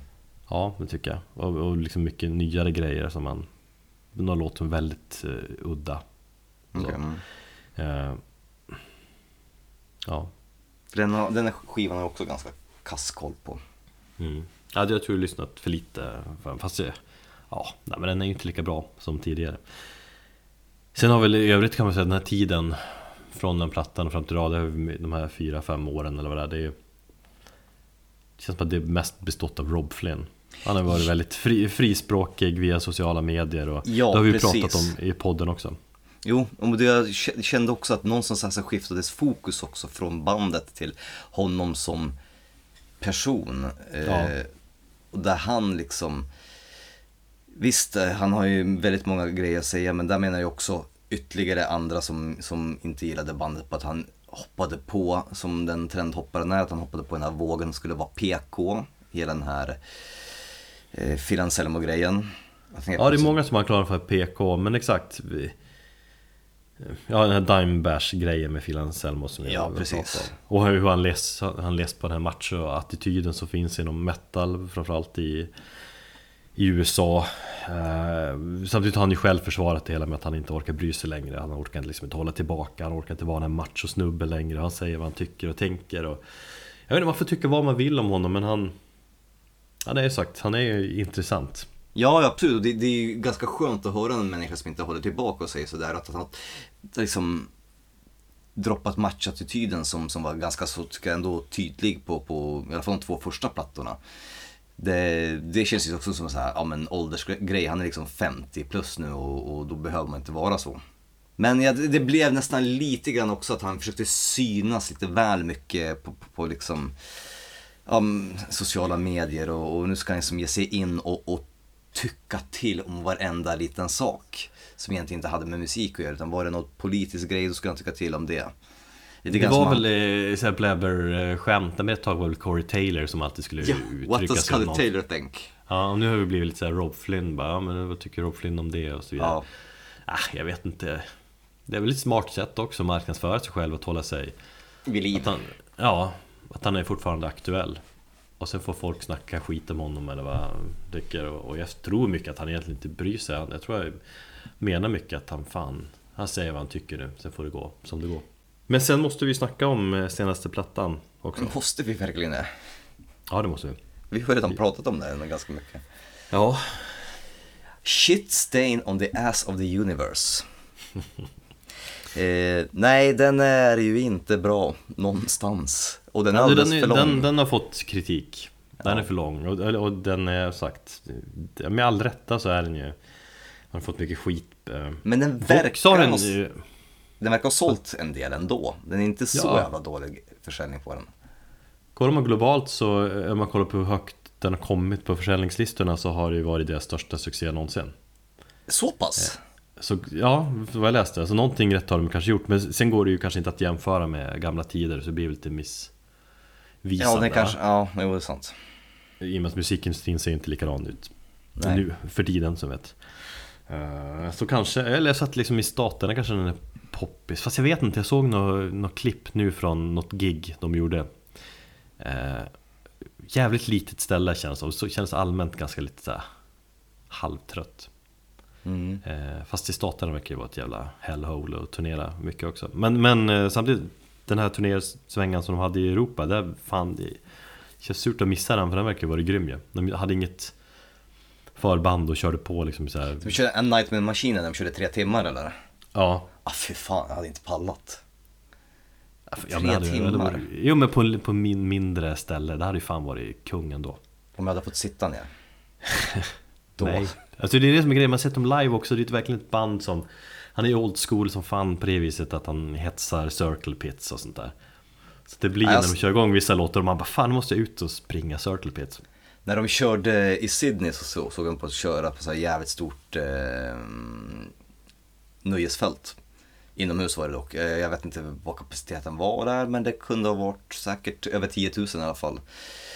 Ja, det tycker jag. Och, och liksom mycket nyare grejer som man Några låter väldigt eh, udda. Så. Okej, mm. Ja. För den, har- den här skivan har jag också ganska kass koll på. Mm. Ja, jag tror jag har lyssnat för lite. Fast det, ja, nej, men den är ju inte lika bra som tidigare. Sen har väl i övrigt kan man säga den här tiden från den plattan och fram till idag, de här fyra, fem åren eller vad det är. Det, är, ju- det känns som att det är mest bestått av Rob Flynn. Han har varit väldigt fri, frispråkig via sociala medier och Ja, det har vi precis. pratat om i podden också. Jo, och jag kände också att någonstans här så skiftades fokus också från bandet till honom som person. Ja. Eh, och där han liksom, visst eh, han har ju väldigt många grejer att säga men där menar jag också ytterligare andra som, som inte gillade bandet på att han hoppade på, som den trendhopparen är, att han hoppade på den här vågen skulle vara PK, hela den här eh, Phil Anselmo-grejen. Att han helt Ja, det är många som har klarat för PK, men exakt vi, Ja, den här Dime Bash grejen med Phil Anselmo som vi Ja, precis. om. Och hur han läs, han läs på den här macho-attityden som finns inom metal, framförallt i, i USA. Eh, samtidigt har han ju själv försvarat det hela med att han inte orkar bry sig längre. Han orkar liksom inte hålla tillbaka, han orkar inte vara en macho-snubbe längre. Han säger vad han tycker och tänker. Och, jag vet inte, man får tycka vad man vill om honom, men han... Ja, det är ju sagt, han är ju intressant. Ja, absolut. Och Det, det är ju ganska skönt att höra en människa som inte håller tillbaka och säger sådär. Att har liksom droppat matchattityden som, som var ganska så, tycker jag, ändå tydlig på, på i alla fall de två första plattorna. Det, det känns ju också som en här, ja, men åldersgrej. Han är liksom 50 plus nu och, och då behöver man inte vara så. Men ja, det, det blev nästan lite grann också att han försökte synas lite väl mycket på, på, på liksom ja, sociala medier och, och nu ska han liksom ge sig in och, och tycka till om varenda liten sak som egentligen inte hade med musik att göra utan var det något politisk grej då skulle han tycka till om det. Det som var han- väl eh, blabber-skämt, men ett tag var det väl Corey Taylor som alltid skulle what uttrycka does om Scully någon. Taylor think? Ja, och nu har vi blivit lite såhär Rob Flynn bara, ja, men vad tycker Rob Flynn om det och så vidare. Ja. Ah, jag vet inte. Det är väl ett smart sätt också att marknadsföra sig själv och hålla sig... Vid liv. Att ja, att han är fortfarande aktuell. Och sen får folk snacka skit om honom eller vad han tycker. Och, jag tror mycket att han egentligen inte bryr sig. Jag tror jag menar mycket att han fan, han säger vad han tycker nu. Sen får det gå som det går. Men sen måste vi snacka om eh, senaste plattan också. Måste vi verkligen det? Ja, det måste vi. Vi har redan pratat om det ganska mycket. Ja, Shit stain on the ass of the universe. eh, nej, den är ju inte bra någonstans. Och den är alldeles den, är- för lång. den, den har fått kritik. Den är för lång och, och den är sagt Med all rätta så är den ju Den har fått mycket skit eh. Men den verkar, den ju den verkar ha sålt en del ändå. Den är inte så Ja. jävla dålig försäljning på den. Kollar man globalt så eh, Om man kollar på hur högt den har kommit på försäljningslistorna Så har det ju varit deras största succé någonsin Så pass? Så ja, vad jag läste, så någonting rätt har de kanske gjort Men sen går det ju kanske inte att jämföra med gamla tider Så det blir lite missvisande Ja, den kanske, ja, jo, det är sant. I och med att musikindustrin ser inte likadan ut Nej. nu för tiden som vet. Eh, Så kanske, eller så att liksom i staterna kanske den är poppis. Fast jag vet inte, jag såg något, något klipp nu från något gig de gjorde. Eh, jävligt litet ställe känns det och så känns allmänt ganska lite så här halvtrött. Mm. Eh, fast i staterna verkar det vara ett jävla hellhole att turnera mycket också. Men, men eh, samtidigt, den här turnersvängan som de hade i Europa, där fan det känns surt att missa den för den verkar ju vara grym ju. De hade inget förband och körde på liksom så här. Vi körde en night med maskinen, de körde tre timmar eller? Ja, Ah, fy fan, jag hade inte pallat. ja, Tre hade- timmar? var- Jo men på, på min mindre ställe, det hade ju fan varit kungen då. Om jag hade fått sitta ner. Då. Nej. Alltså det är det som är grejen, man har sett dem live också, det är verkligen ett band som Han är ju old school som fan på det viset att han hetsar circle pits och sånt där Så det blir Nej, när de kör igång vissa låtar och man bara fan nu måste jag ut och springa circle pits när de körde i Sydney så så- såg de på att köra på så här jävligt stort eh, mm, nöjesfält. Inomhus var det dock. Eh, jag vet inte vad kapaciteten var där men det kunde ha varit säkert över 10 000 i alla fall.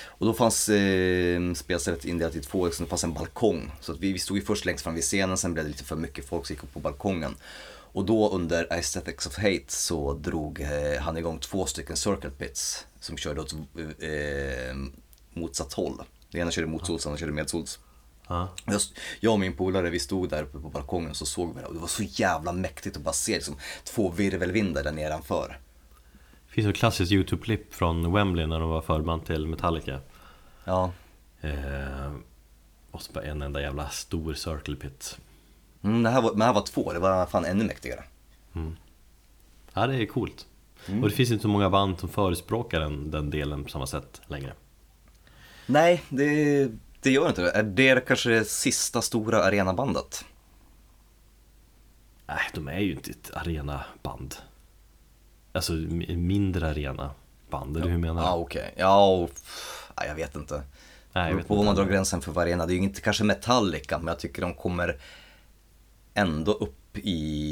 Och då fanns eh, spelstället indelat i två, liksom, det fanns en balkong. Så att vi, vi stod ju först längst fram vid scenen, sen blev det lite för mycket folk så gick upp på balkongen. Och då under Aesthetics of Hate så drog eh, han igång två stycken circle pits som körde åt eh, motsatt håll. Den ena körde motsols, den andra körde medsols. Just, jag och min polare vi stod där uppe på balkongen och så såg vi det. Och det var så jävla mäktigt att bara se liksom, två virvelvindar där nedanför. Det finns ett klassiskt YouTube-klipp från Wembley när de var förband till Metallica. Ja, eh, Och så bara en enda jävla stor circle pit. Mm, det, här var, men det här var två, det var fan ännu mäktigare. Ja det är coolt. Och det finns inte så många band som förespråkar den, den delen på samma sätt längre Nej, det, det gör inte det. Är det kanske det sista stora arenabandet? Nej, de är ju inte ett arenaband Alltså mi- mindre arenaband, eller hur menar du? Ja, okej. Ja, och, pff, ja, jag vet inte. Nej, jag vet på var man drar gränsen för vad arena. Det är ju inte kanske Metallica, men jag tycker de kommer ändå upp i,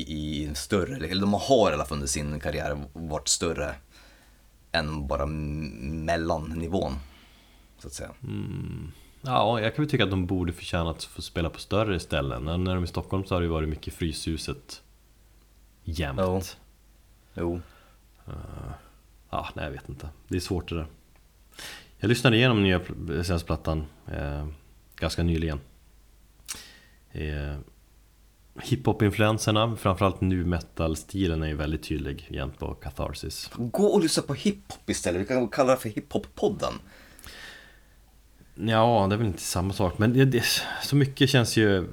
i en större, eller de har i alla fall under sin karriär varit större än bara mellannivån. Så att säga. Ja, jag kan väl tycka att de borde förtjäna att få spela på större ställen När när de är i Stockholm så har det ju varit mycket Fryshuset Jämt Jo. Jo. Ja, nej jag vet inte. Det är svårt det där. Jag lyssnade igenom nya senaste plattan eh, ganska nyligen. Eh, Hiphop-influenserna, framförallt nu metal-stilen är ju väldigt tydlig jämt på Catharsis. Gå och lyssna på hiphop istället. Vi kan kalla det för hiphop-podden. Ja, det är väl inte samma sak, men det, det, så mycket känns ju...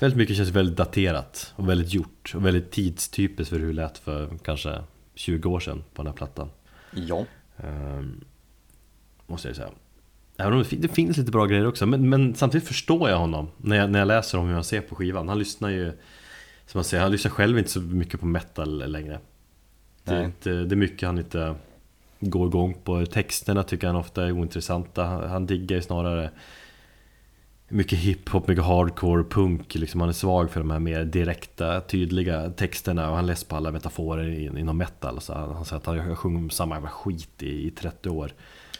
Väldigt mycket känns väldigt daterat och väldigt gjort och väldigt tidstypiskt för hur det lät för kanske 20 år sedan på den här plattan. Ja. Ehm, måste jag säga. Även om det, fin- det finns lite bra grejer också, men, men samtidigt förstår jag honom när jag, när jag läser om hur han ser på skivan. Han lyssnar ju, som man säger, han lyssnar själv inte så mycket på metal längre. Det inte, det är mycket han inte går igång på. Texterna tycker han ofta är ointressanta. Han, diggar ju snarare mycket hiphop, mycket hardcore, punk. Liksom han är svag för de här mer direkta, tydliga texterna och han läser på alla metaforer in- inom metal. Så han, han säger att han har sjungit om samma jävla skit i, i 30 år.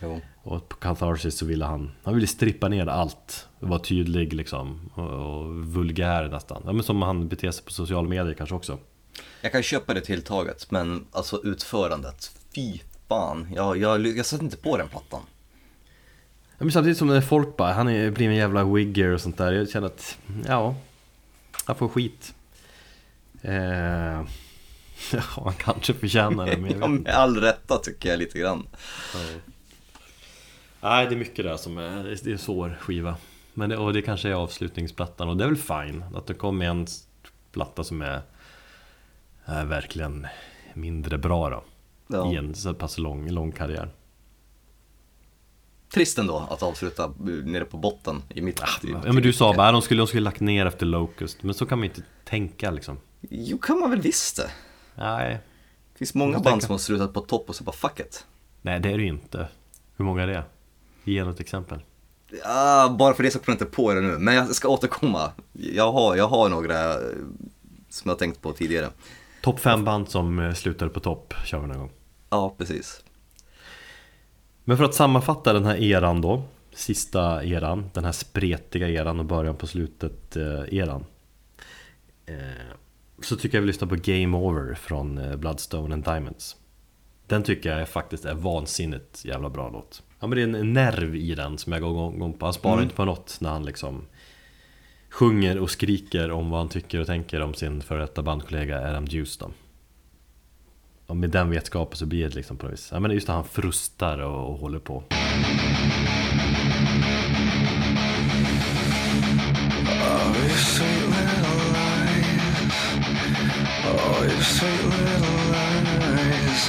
Jo. Och på Catharsis så ville han, han ville strippa ner allt. Vara tydlig liksom. Och, och vulgär nästan. Ja, men som han beter sig på sociala medier kanske också. Jag kan köpa det tilltaget, men alltså utförandet, fy fan. Jag, jag, jag satte inte på den plattan. Men samtidigt som folk bara, han är, blir en jävla wigger och sånt där. Jag känner att, ja, han får skit. Eh, ja, han kanske förtjänar det, men jag Ja, med all rätta tycker jag lite grann. Nej, det är mycket där som är, det är en svår skiva. Men det, och det kanske är avslutningsplattan och det är väl fine att det kommer en platta som är, är verkligen mindre bra då. Ja. I en så pass lång, lång karriär. Trist ändå att avsluta nere på botten i mitt... Ja men du sa bara att de skulle, de skulle lagt ner efter Locust, men så kan man inte tänka liksom. Jo, kan man väl visst det. Nej, Det finns många band tänker- som har slutat på topp och så bara fuck it. nej det är det ju inte. Hur många är det? Ge något exempel. Ja, bara för det så kommer jag inte på det nu, men jag ska återkomma. Jag har, jag har några eh, som jag har tänkt på tidigare. Topp fem band som eh, slutade på topp kör vi någon gång. Ja, precis. Men för att sammanfatta den här eran då Sista eran, den här spretiga eran och början på slutet eh, eran eh, Så tycker jag vi lyssnar på Game Over från eh, Bloodstone and Diamonds. Den tycker jag faktiskt är vansinnigt jävla bra låt. Ja men det är en nerv i den som jag går gång, gång på Han sparar inte på något när han liksom Sjunger och skriker om vad han tycker och tänker om sin före detta bandkollega Adam då och med den vetskapen så blir det liksom på något vis Ja men just det, han frustar och, och håller på little lies. Little lies.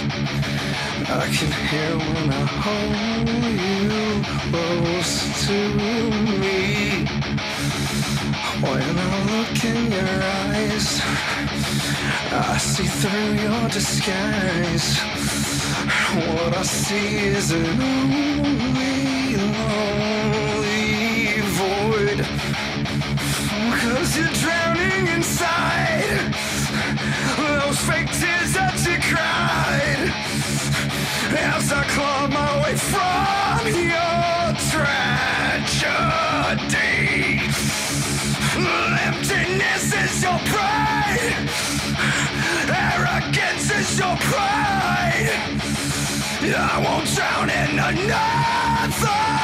I can hear when I hold you close to me. When I look in your eyes, I see through your disguise. What I see is an only lonely void. Cause you're drowning inside those fake tears that you cried as I claw my way from your pride. Arrogance is your pride. I won't drown in another.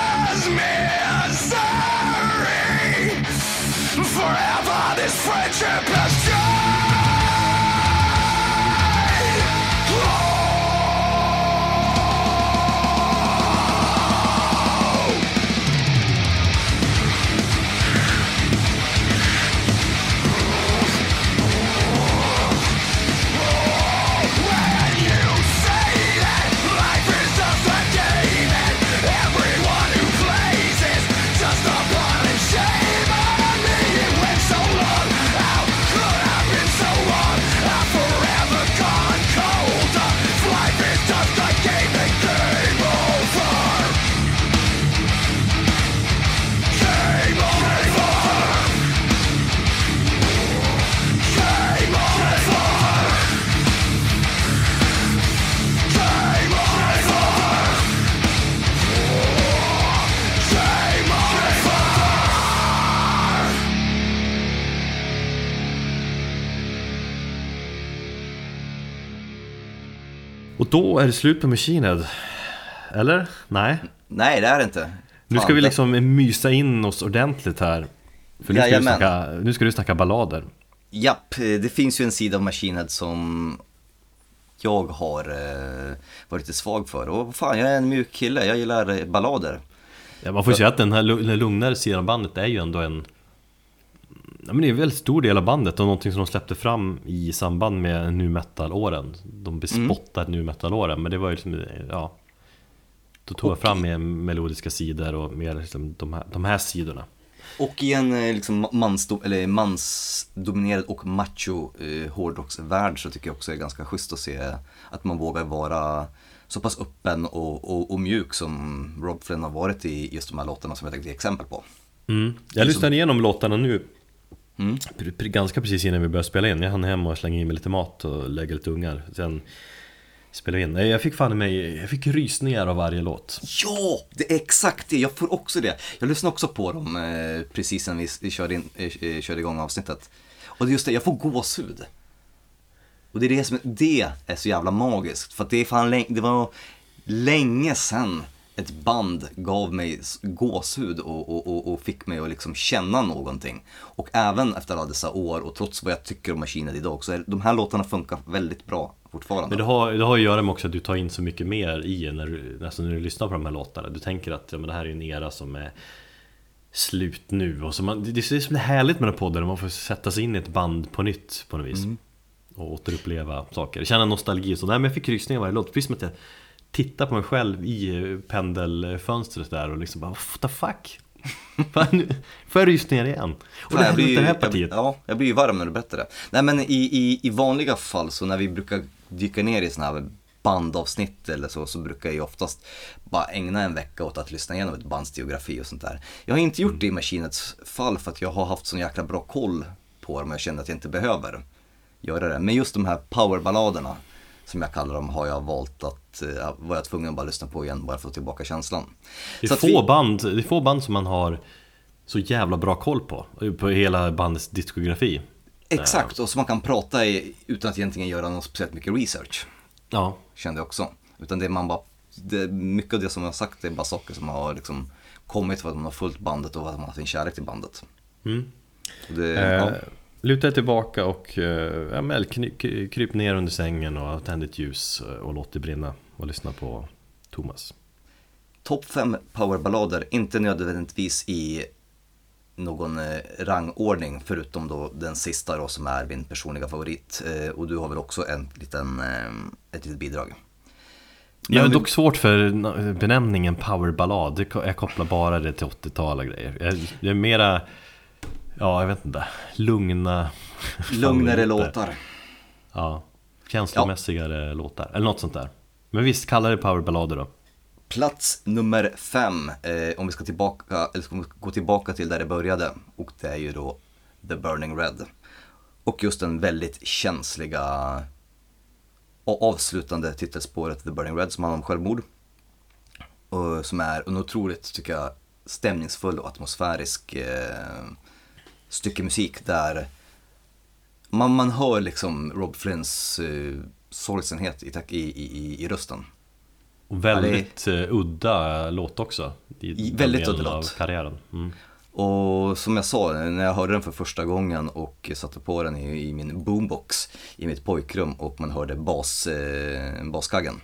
Då är det slut på Machine Head. Eller? Nej? Nej, det är det inte. Nu ska Fan, vi liksom mysa in oss ordentligt här. För nu ska, du Jajamän. snacka, nu ska du snacka ballader. Japp, eh, det finns ju en sida av Machine Head som jag har eh, varit lite svag för. Och fan, jag är en mjuk kille, jag gillar ballader. Ja, man får ju säga att den här lugnare sidan av bandet är ju ändå en Ja men det är en väldigt stor del av bandet och någonting som de släppte fram i samband med nu metal-åren De bespottade nu metal-åren men det var ju liksom, ja Då tog jag fram mer melodiska sidor och mer liksom de här, de här sidorna Och i en eh, liksom mansdo, eller mansdominerad och macho eh, hårdrocksvärld så tycker jag också det är ganska schysst att se att man vågar vara så pass öppen och, och, och mjuk som Rob Flynn har varit i just de här låtarna som jag tänkte ge exempel på. mm. Jag lyssnade igenom låtarna nu Mm. Ganska precis innan vi började spela in Jag hann hem och slänga in mig lite mat och lägga lite ungar Sen spelade vi in Jag fick fan i mig, jag fick rysningar av varje låt Ja, det är exakt det. Jag får också det. Jag lyssnade också på dem eh, precis när vi, körde, in, eh, eh, körde igång avsnittet. Och det är just det, jag får gåshud. Och det är det som det är så jävla magiskt. För att det är fan länge, det var länge sedan ett band gav mig gåshud och, och, och, och fick mig att liksom känna någonting. Och även efter alla dessa år och trots vad jag tycker om Machine idag så är de här låtarna funkar väldigt bra fortfarande. Men det har, det har att göra med också att du tar in så mycket mer i när du, alltså när du lyssnar på de här låtarna. Du tänker att ja, men det här är en era som är slut nu. Och så man, det, det är som det är härligt med den här podden, man får sätta sig in i ett band på nytt på något vis. Och återuppleva saker, känna nostalgi och så, nej men jag fick rysningar varje låt, precis som att jag tittar på mig själv i pendelfönstret där och liksom bara what the fuck? Får jag rysningar igen? Och det Fan, här, blir det här jag, partiet ja, jag blir ju varm när du berättar det. Nej men i, i, i vanliga fall så när vi brukar dyka ner i sådana här bandavsnitt eller så, så brukar jag ju oftast bara ägna en vecka åt att lyssna igenom ett bands geografi och sånt där. Jag har inte gjort det i Machinets fall för att jag har haft sån jäkla bra koll på dem och jag känner att jag inte behöver göra det. Men just de här powerballaderna som jag kallar dem har jag valt att, eh, var jag tvungen att bara lyssna på igen bara för att få tillbaka känslan. Det är, få vi- band, det är få band som man har så jävla bra koll på På hela bandets diskografi Exakt, och så man kan prata i, utan att egentligen göra något speciellt mycket research. Ja, kände jag också. Utan det man bara, det, mycket av det som jag har sagt är bara saker som har liksom kommit för att man har följt bandet och att man har haft en kärlek till bandet. Mm. Det, eh, ja. Luta dig tillbaka och eh, ja, kryp ner under sängen och tänd ett ljus och låt det brinna och lyssna på Thomas Topp fem powerballader, inte nödvändigtvis i någon eh, rangordning förutom då den sista då som är min personliga favorit. Eh, och du har väl också en liten, ett litet bidrag. Jag är Men vi- dock svårt för benämningen powerballad, jag kopplar bara det till 80-tal och grejer Jag- Det är mera, ja jag vet inte, lugna Lugnare låtar. Ja, känslomässigare låtar, eller något sånt där Men visst, kalla det powerballader då Plats nummer fem, eh, om vi ska tillbaka, eller ska gå tillbaka till där det började. Och det är ju då The Burning Red. Och just den väldigt känsliga och avslutande titelspåret The Burning Red som handlar om självmord. Och som är en otroligt, tycker jag, stämningsfull och atmosfärisk eh, stycke musik där man, man hör liksom Rob Flynns eh, sorgsenhet i, i, i, i rösten. Och väldigt eh, udda låt också. I väldigt udda låt. karriären. Mm. Och som jag sa, när jag hörde den för första gången och satte på den i, i min boombox i mitt pojkrum och man hörde bas, eh, baskaggen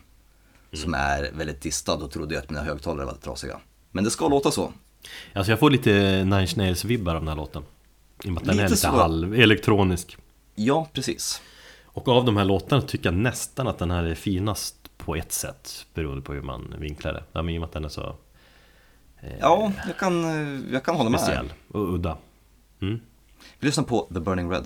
som är väldigt distad, då trodde jag att mina högtalare var trasiga. Men det ska låta så. Alltså jag får lite Nine Nails-vibbar av den här låten. I och med att den Lite är lite så. halv elektronisk. Ja, precis. Och av de här låtarna tycker jag nästan att den här är finast på ett sätt Beroende på hur man vinklar det ja, men I och med att den är så Ja, jag kan, eh, jag kan hålla med. speciell och udda mm. Vi lyssnar på The Burning Red.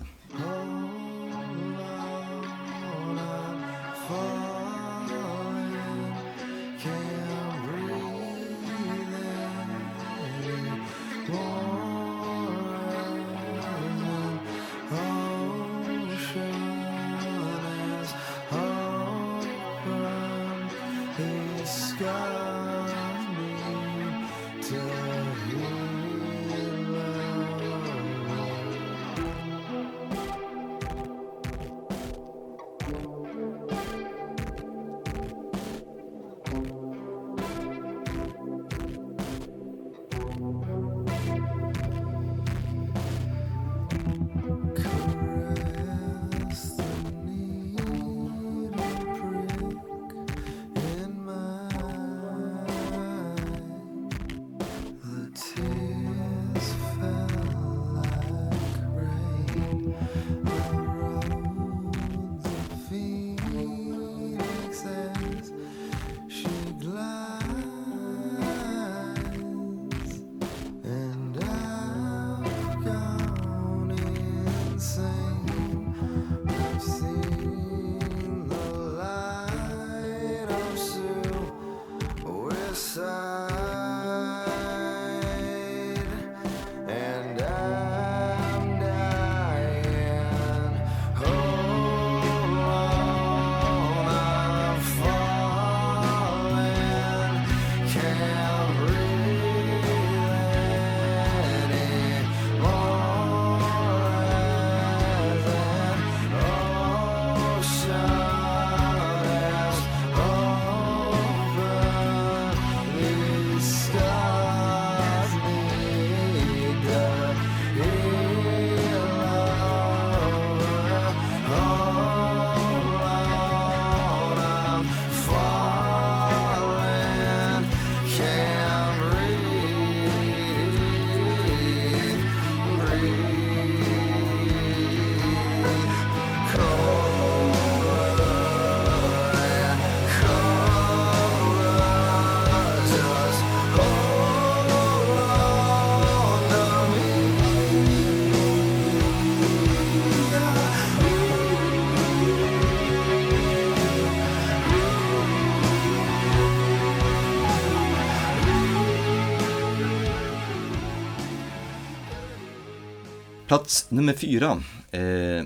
Plats nummer fyra. Eh,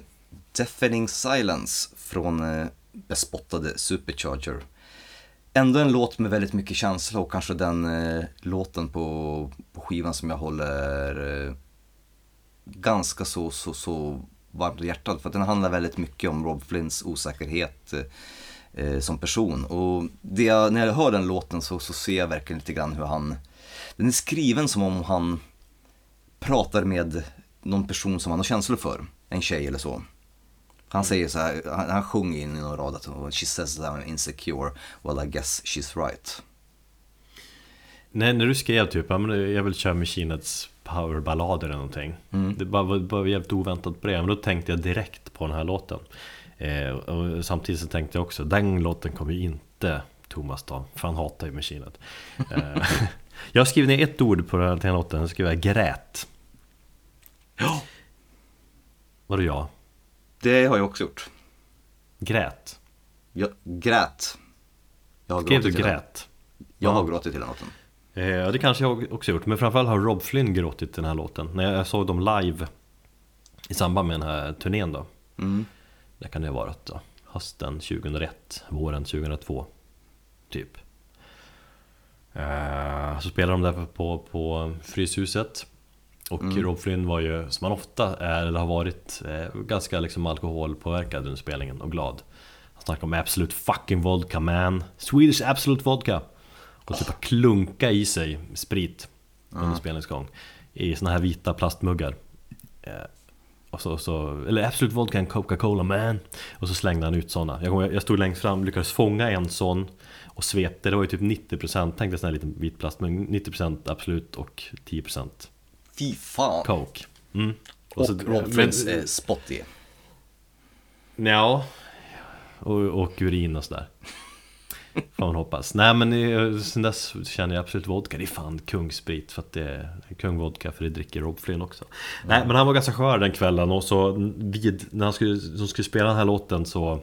Deafening Silence från eh, bespottade Supercharger. Ändå en låt med väldigt mycket känsla och kanske den eh, låten på, på skivan som jag håller eh, ganska så, så, så varmt i hjärtat. För att den handlar väldigt mycket om Rob Flynns osäkerhet eh, eh, som person. Och det jag, när jag hör den låten så, så ser jag verkligen lite grann hur han... Den är skriven som om han pratar med någon person som han har känslor för. En tjej eller så. Han säger så här, han, han sjunger in i någon rad att She says that I'm insecure, well I guess she's right. Nej, när du skrev typ, jag vill köra Heads powerballader eller någonting. Det bara var bara jävligt oväntat på det, men då tänkte jag direkt på den här låten. Eh, Och samtidigt så tänkte jag också, den låten kommer ju inte Thomas ta, för han hatar ju Head eh, Jag skrivit ner ett ord på den här, till den här låten, så skrev jag grät Ja. Vadå jag? Det har jag också gjort. Grät? Jag grät. Jag har Skrev du till den. grät? Jag har gråtit den låten. Eh, Ja, det kanske jag också gjort, men framförallt har Rob Flynn gråtit den här låten När jag såg dem live i samband med den här turnén då Mm. Det kan det ha varit då Hösten 2001, våren 2002 Typ Eh, Så spelade de där på, på Fryshuset Och Rob Flynn var ju, som han ofta är eller har varit, eh, ganska liksom alkoholpåverkad under spelningen och glad Han snackar om Absolute fucking vodka man. Swedish Absolute vodka. Och typ att klunka i sig sprit under spelningsgång. I såna här vita plastmuggar. Eh, och så, så, eller Absolut Vodka and Coca-Cola man. Och så slängde han ut såna. Jag, kommer- jag stod längst fram, lyckades fånga en sån. Och svepte, det var ju typ 90% Tänk dig sån här liten vit plastmugg. 90% Absolut och 10% Fy fan. Coke. Mm. Och, så- Ron Friends men- är spotty. Ja, och, och urin och sådär. Får man hoppas. Nej men eh, sen dess känner jag absolut vodka, det är fan kungssprit för att det är kungvodka för det dricker Rob Flynn också. Nej men han var ganska skör den kvällen och så vid, när han skulle, de skulle spela den här låten så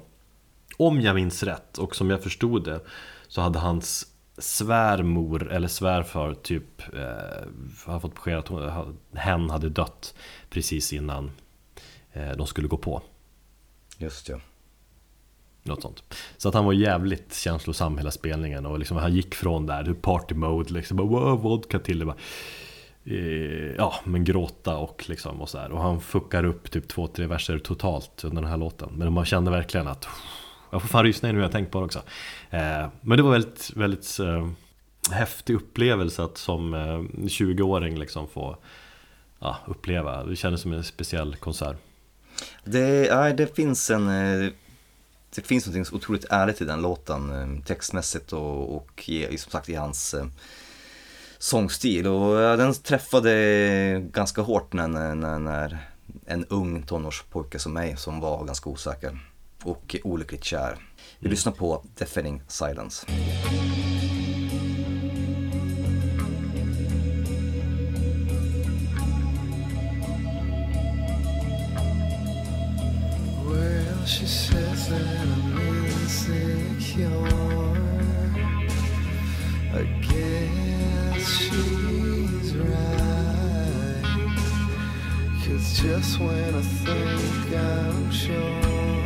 Om jag minns rätt och som jag förstod det Så hade hans svärmor eller svärfar typ eh, Har fått besked att hon, hen hade dött Precis innan eh, de skulle gå på Just ja. något sånt. Så att han var jävligt känslosam hela spelningen och liksom han gick från där, party mode liksom, bara, wow, vodka till det bara eh, Ja, men gråta och liksom och så här. Och han fuckar upp typ två, tre verser totalt under den här låten. Men man kände verkligen att jag får fan rysningar nu när jag tänkt på det också. Eh, men det var väldigt, väldigt eh, häftig upplevelse att som eh, 20-åring liksom få ja, uppleva. Det kändes som en speciell konsert. Det, nej, det finns en... Det finns något så otroligt ärligt i den låten textmässigt och, och i- som sagt i hans sångstil. Och den träffade ganska hårt när, när, när en ung tonårspojke som mig som var ganska osäker och olyckligt kär. Vi mm. lyssnar på Deafening Silence. Well, she says that I'm insecure. I guess she's right. Cause just when I think I'm sure,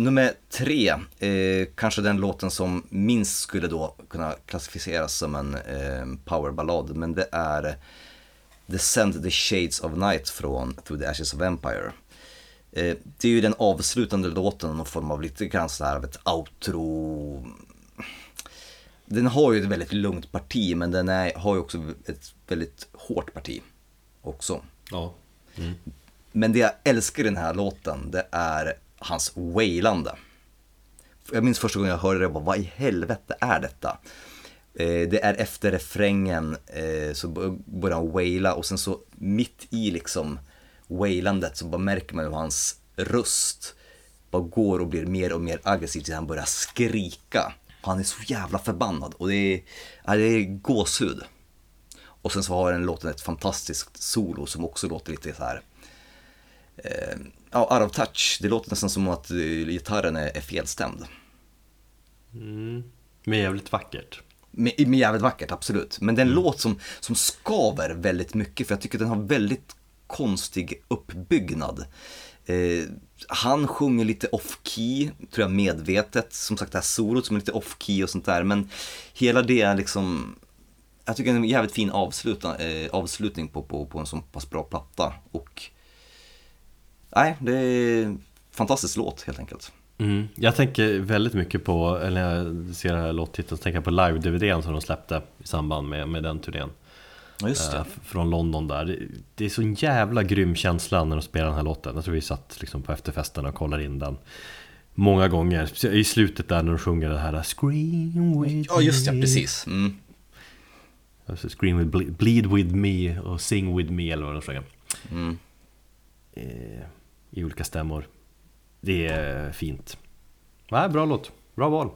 nummer tre, eh, kanske den låten som minst skulle då kunna klassificeras som en eh, powerballad, men det är Descend the Shades of Night från Through the Ashes of Empire. Eh, det är ju den avslutande låten, någon form av lite grann så här av ett outro. Den har ju ett väldigt lugnt parti, men den är, har ju också ett väldigt hårt parti också. Ja. Men det jag älskar i den här låten, det är hans wailande. Jag minns första gången jag hörde det, jag bara, vad i helvete är detta? Eh, det är efter refrängen eh, så börjar han waila och sen så mitt i liksom wailandet så bara märker man hur hans röst bara går och blir mer och mer aggressiv tills han börjar skrika. Han är så jävla förbannad och det är, ja, det är gåshud. Och sen så har den låten ett fantastiskt solo som också låter lite så här eh, ja, out of touch. Det låter nästan som att eh, gitarren är, är felstämd. Men jävligt vackert. Med, med jävligt vackert, absolut. Men det är en låt som, som skaver väldigt mycket för jag tycker den har väldigt konstig uppbyggnad. Eh, han sjunger lite off-key, tror jag medvetet. Som sagt det här solot som är lite off-key och sånt där. Men hela det är liksom, jag tycker det är en jävligt fin avsluta, eh, avslutning på, på, på en så pass bra platta. Och nej, det är en fantastisk låt helt enkelt. Mm. Jag tänker väldigt mycket på, eller när jag ser den här låttiteln, så tänker jag på live-DVDn som de släppte i samband med, med den turnén. Ja, just det. Eh, från London där. Det- är så en jävla grym känsla när de spelar den här låten. Jag tror vi satt liksom på efterfesten och kollade in den många gånger. I slutet där när de sjunger det här Scream with Ja, just det, me. precis. Mm. Alltså, Scream with ble- bleed with me och sing with me eller vad de sjunger. Mm. Eh, i olika stämmor. Det är fint. Nej, bra låt. Bra val.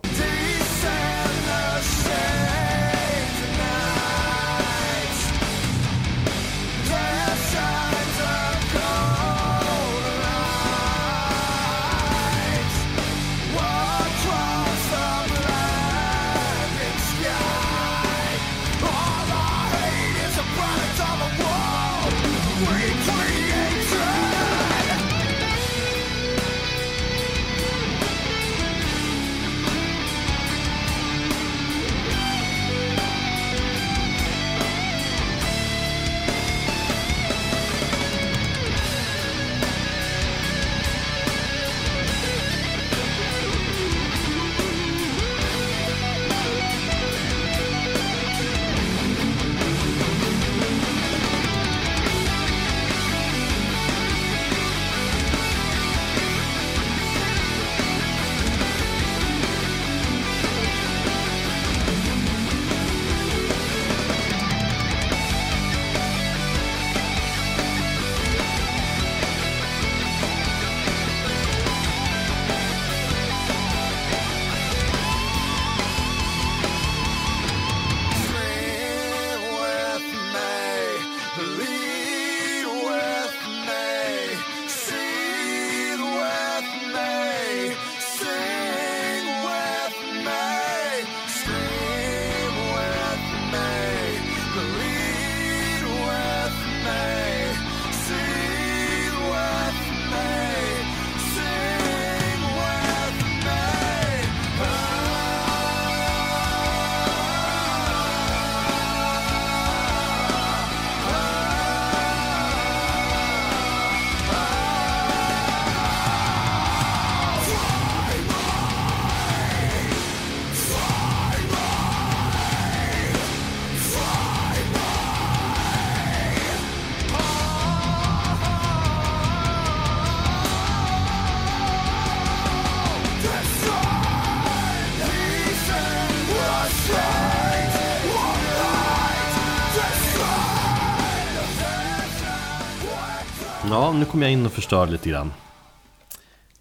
Nu kommer jag in och förstör lite grann.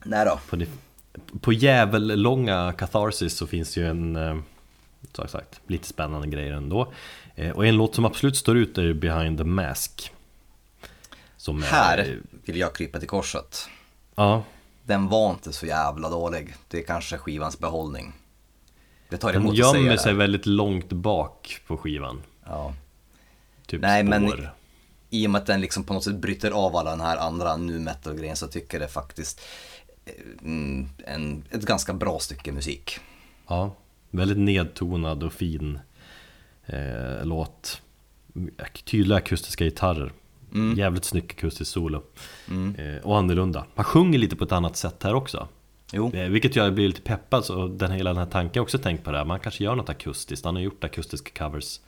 Nej då. På, på jävellånga Catharsis så finns ju en, eh, så sagt, lite spännande grejer ändå. Eh, Och en låt som absolut står ut är Behind the Mask. Som är- Här vill jag krypa till korset. Ja, Den var inte så jävla dålig. Det är kanske skivans behållning. Det tar den emot säga gömmer sig väldigt långt bak på skivan. Ja. Typ Nej, men- spår. I och med att den liksom på något sätt bryter av alla den här andra nu metal grejen så tycker jag det faktiskt eh, mm, en, ett ganska bra stycke musik. Ja, väldigt nedtonad och fin eh, låt. Tydliga akustiska gitarrer. Mm. Jävligt snygg akustisk solo. Eh, och annorlunda. Han sjunger lite på ett annat sätt här också. Jo, Eh, vilket gör att jag blir lite peppad. Så den, hela den här tanken jag också tänkt på det här. Man kanske gör något akustiskt. Han har gjort akustiska covers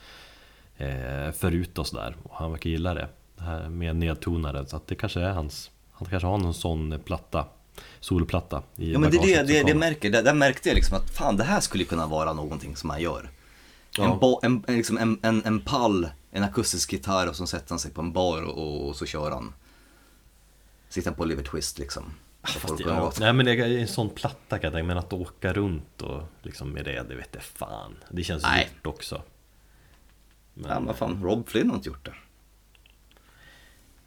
förut och sådär. Och han verkar gilla det. Det här med nedtonade. Så att det kanske är hans. Han kanske har någon sån platta. Soloplatta i ja men det det, det, det märker, där, där märkte jag liksom att fan det här skulle kunna vara någonting som han gör. Ja. En, ba, en, en, liksom en, en, en pall, en akustisk gitarr och så sätter han sig på en bar och, och så kör han. Sitter han på Liver Twist liksom. Får Fast, ja, nej men det är en sån platta kan jag tänka men att åka runt och liksom med det, det vet jag fan. Det känns Nej. gjort också. Men, Ja men vad fan, Rob Flynn har inte gjort det.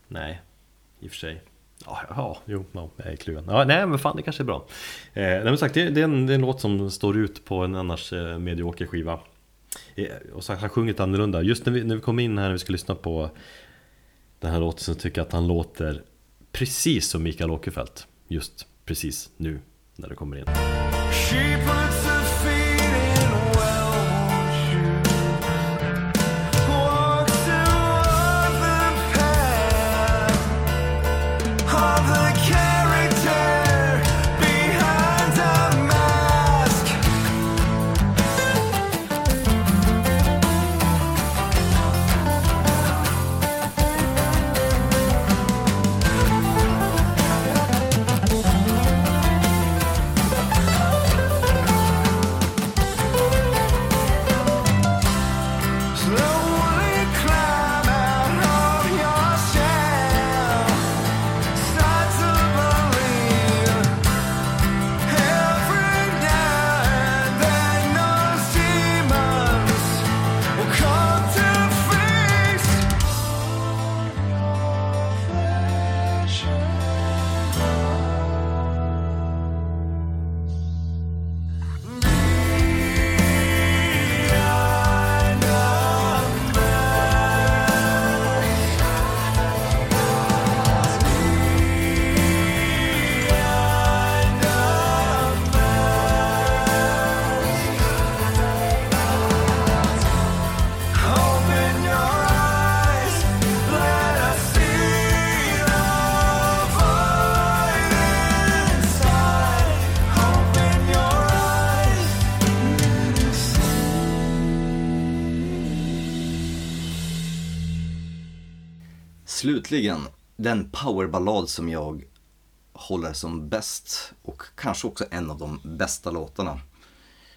nej, i och för sig. Ja, ja jo, ja, jag är kluven. Ja, nej men fan det kanske är bra. Eh, nej men sagt, det, det, är en, det är en låt som står ut på en annars eh, medioker skiva. Eh, och så han sjunger lite annorlunda. Just när vi, när vi kom in här när vi ska lyssna på den här låten så tycker jag att han låter precis som Mikael Åkerfeldt. Just precis nu när det kommer in. Slutligen, den powerballad som jag håller som bäst och kanske också en av de bästa låtarna.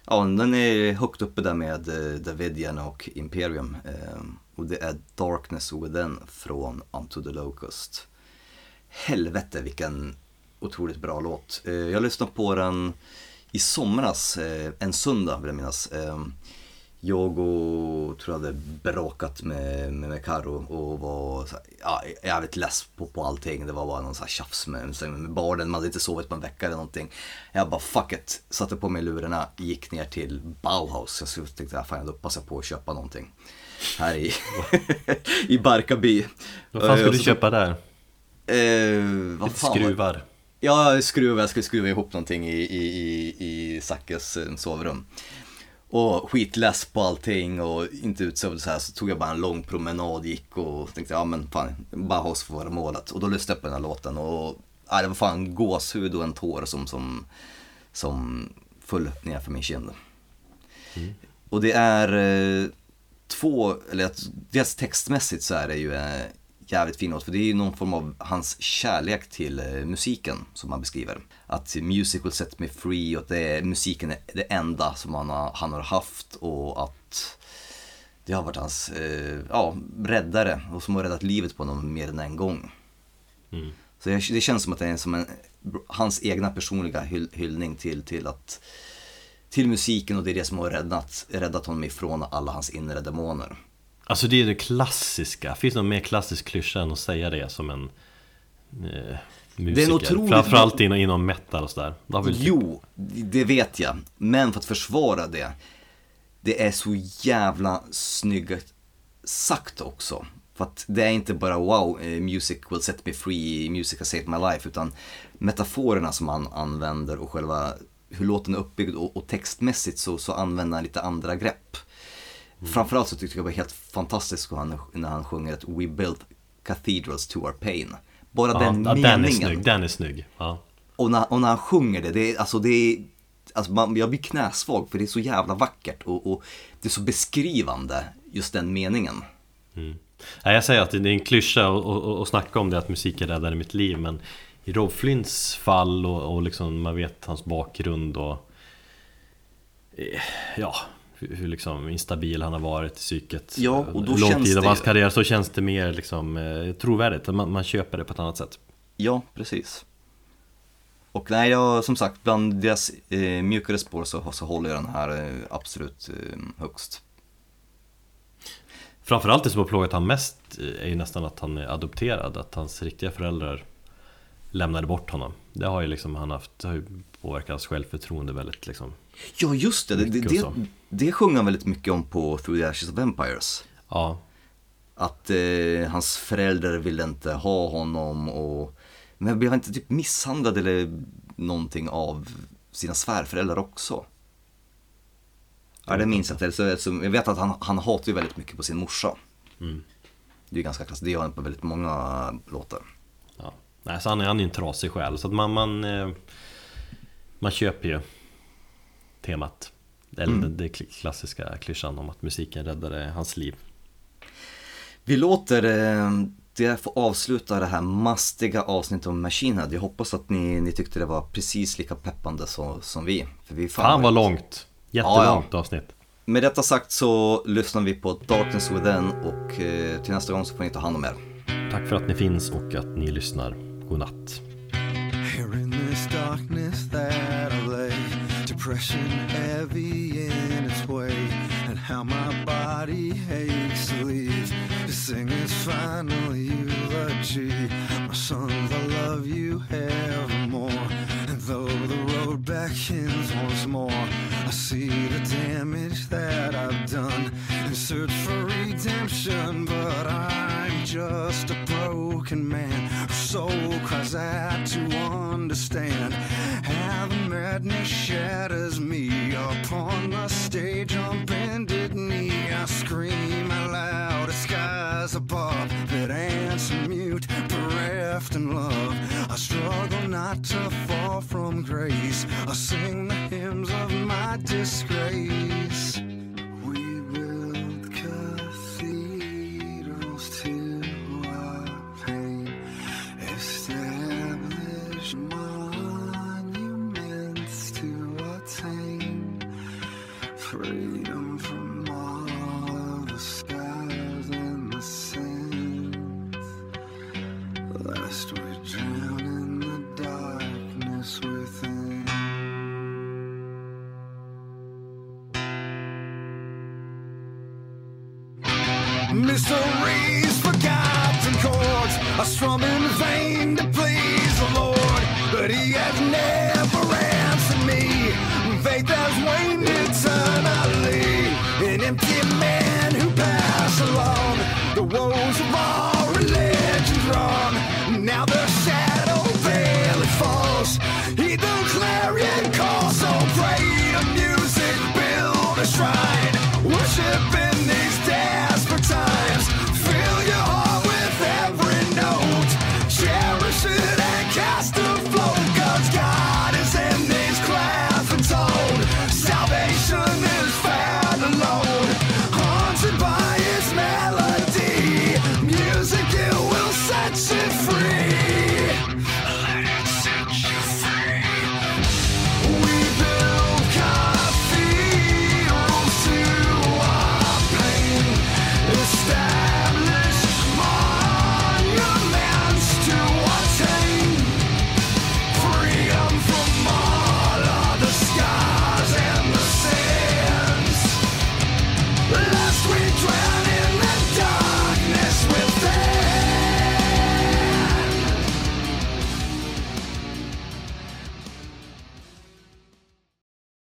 Ja, den är högt uppe där med eh, Davidian och Imperium. Eh, och det är Darkness Within från Unto the Locust. Helvete vilken otroligt bra låt. Eh, jag lyssnade på den i somras, en söndag vill jag minnas. Jag och tror jag hade bråkat med, med, med Karo och var så här, ja, jävligt less på, på allting. Det var bara någon så här tjafs med, med barnen, man hade inte sovit på en vecka eller någonting. Jag bara fuck it, satte på mig lurarna, gick ner till Bauhaus. Jag tänkte fan jag passar på att köpa någonting. Här i, i Barkarby. Vad fan ska Eh, du köpa där? Eh, vad fan var- skruvar? Ja, skruva, jag skulle skruva ihop någonting i, i, i, i Zackes eh, sovrum. Och skitless på allting och inte utsövd så här så tog jag bara en lång promenad, gick och tänkte ja men fan, Bauhaus får vara målet. Och då lyssnade jag på den här låten och ja, det var fan gåshud och en tår som, som, som föll ner för min kind. Och det är eh, två, eller dels textmässigt så är det ju eh, jävligt fin låt, för det är ju någon form av hans kärlek till eh, musiken som han beskriver. Att music will set me free och att det är, musiken är det enda som han har, han har haft och att det har varit hans eh, ja, räddare och som har räddat livet på honom mer än en gång. Så jag, det känns som att det är som en, hans egna personliga hyll, hyllning till, till att till musiken och det är det som har räddat, räddat honom ifrån alla hans inre demoner. Alltså det är det klassiska, finns det någon mer klassisk klyscha än att säga det som en eh, musiker? otroligt- Framförallt inom, inom metal och sådär Jo, det vet jag. Men för att försvara det, det är så jävla snyggt sagt också. För att det är inte bara wow, eh, music will set me free, music has saved my life. Utan metaforerna som han använder och själva hur låten är uppbyggd och, och textmässigt så, så använder han lite andra grepp. Framförallt så tyckte jag det var helt fantastiskt när han, när han sjunger att We built cathedrals to our pain. Bara ja, den ja, meningen. den är snygg, den är snygg ja. Och när, och när han sjunger det, det är, alltså det är, alltså man, jag blir knäsvag för det är så jävla vackert och, och det är så beskrivande, just den meningen. Nej, Jag säger att det är en klyscha att- snacka om det att musiken räddade mitt liv Men i Rob Flints fall och, och liksom man vet hans bakgrund och eh, Ja, hur, hur liksom instabil han har varit i psyket Ja, och då Lång tid av hans karriär så känns det mer liksom eh, trovärdigt man, man köper det på ett annat sätt Ja, precis. Och nej, jag, som sagt, bland deras eh, mjukare spår så, så håller jag den här eh, absolut eh, högst. Framförallt det som har plågat han mest eh, är ju nästan att han är adopterad Att hans riktiga föräldrar lämnade bort honom. Det har ju liksom han haft, det har ju påverkat hans självförtroende väldigt liksom. Ja, just det. Det, det, det, sjunger han väldigt mycket om på Through the Ashes of Empires. Ja, Att eh, hans föräldrar ville inte ha honom och Men blev han inte typ misshandlad eller någonting av sina svärföräldrar också? Ja, det minns jag inte. Så, så, jag vet att han, han hatar ju väldigt mycket på sin morsa. Mm. Det är ganska klassiskt, det gör han på väldigt många låtar. ja. Nej, så han är, han är ju en trasig själ. Så att man, man, eh, man köper ju temat. Eller Mm. det, det klassiska klyschan om att musiken räddade hans liv. Vi låter eh, det få avsluta det här mastiga avsnittet om Machine Head. Jag hoppas att ni, ni tyckte det var precis lika peppande så, som vi. För vi Fan vad långt! Jättelångt avsnitt. Med detta sagt så lyssnar vi på Darkness Within och eh, till nästa gång så får ni ta hand om er. Tack för att ni finns och att ni lyssnar. God natt. Depression heavy in its way, and how my body aches to leave. To sing its final eulogy. My sons, I love you evermore. And though the road beckons once more, I see the damage that I've done and search for redemption, but I'm just a broken man whose soul cries out to understand how the madness shatters me upon the stage on bended knee. I scream out loud at skies above that answer mute, bereft in love. I struggle not to fall from grace. I sing the hymns of my disgrace. Mysteries, forgotten chords I strum in vain to please the Lord, but He has never answered me. Faith has waned.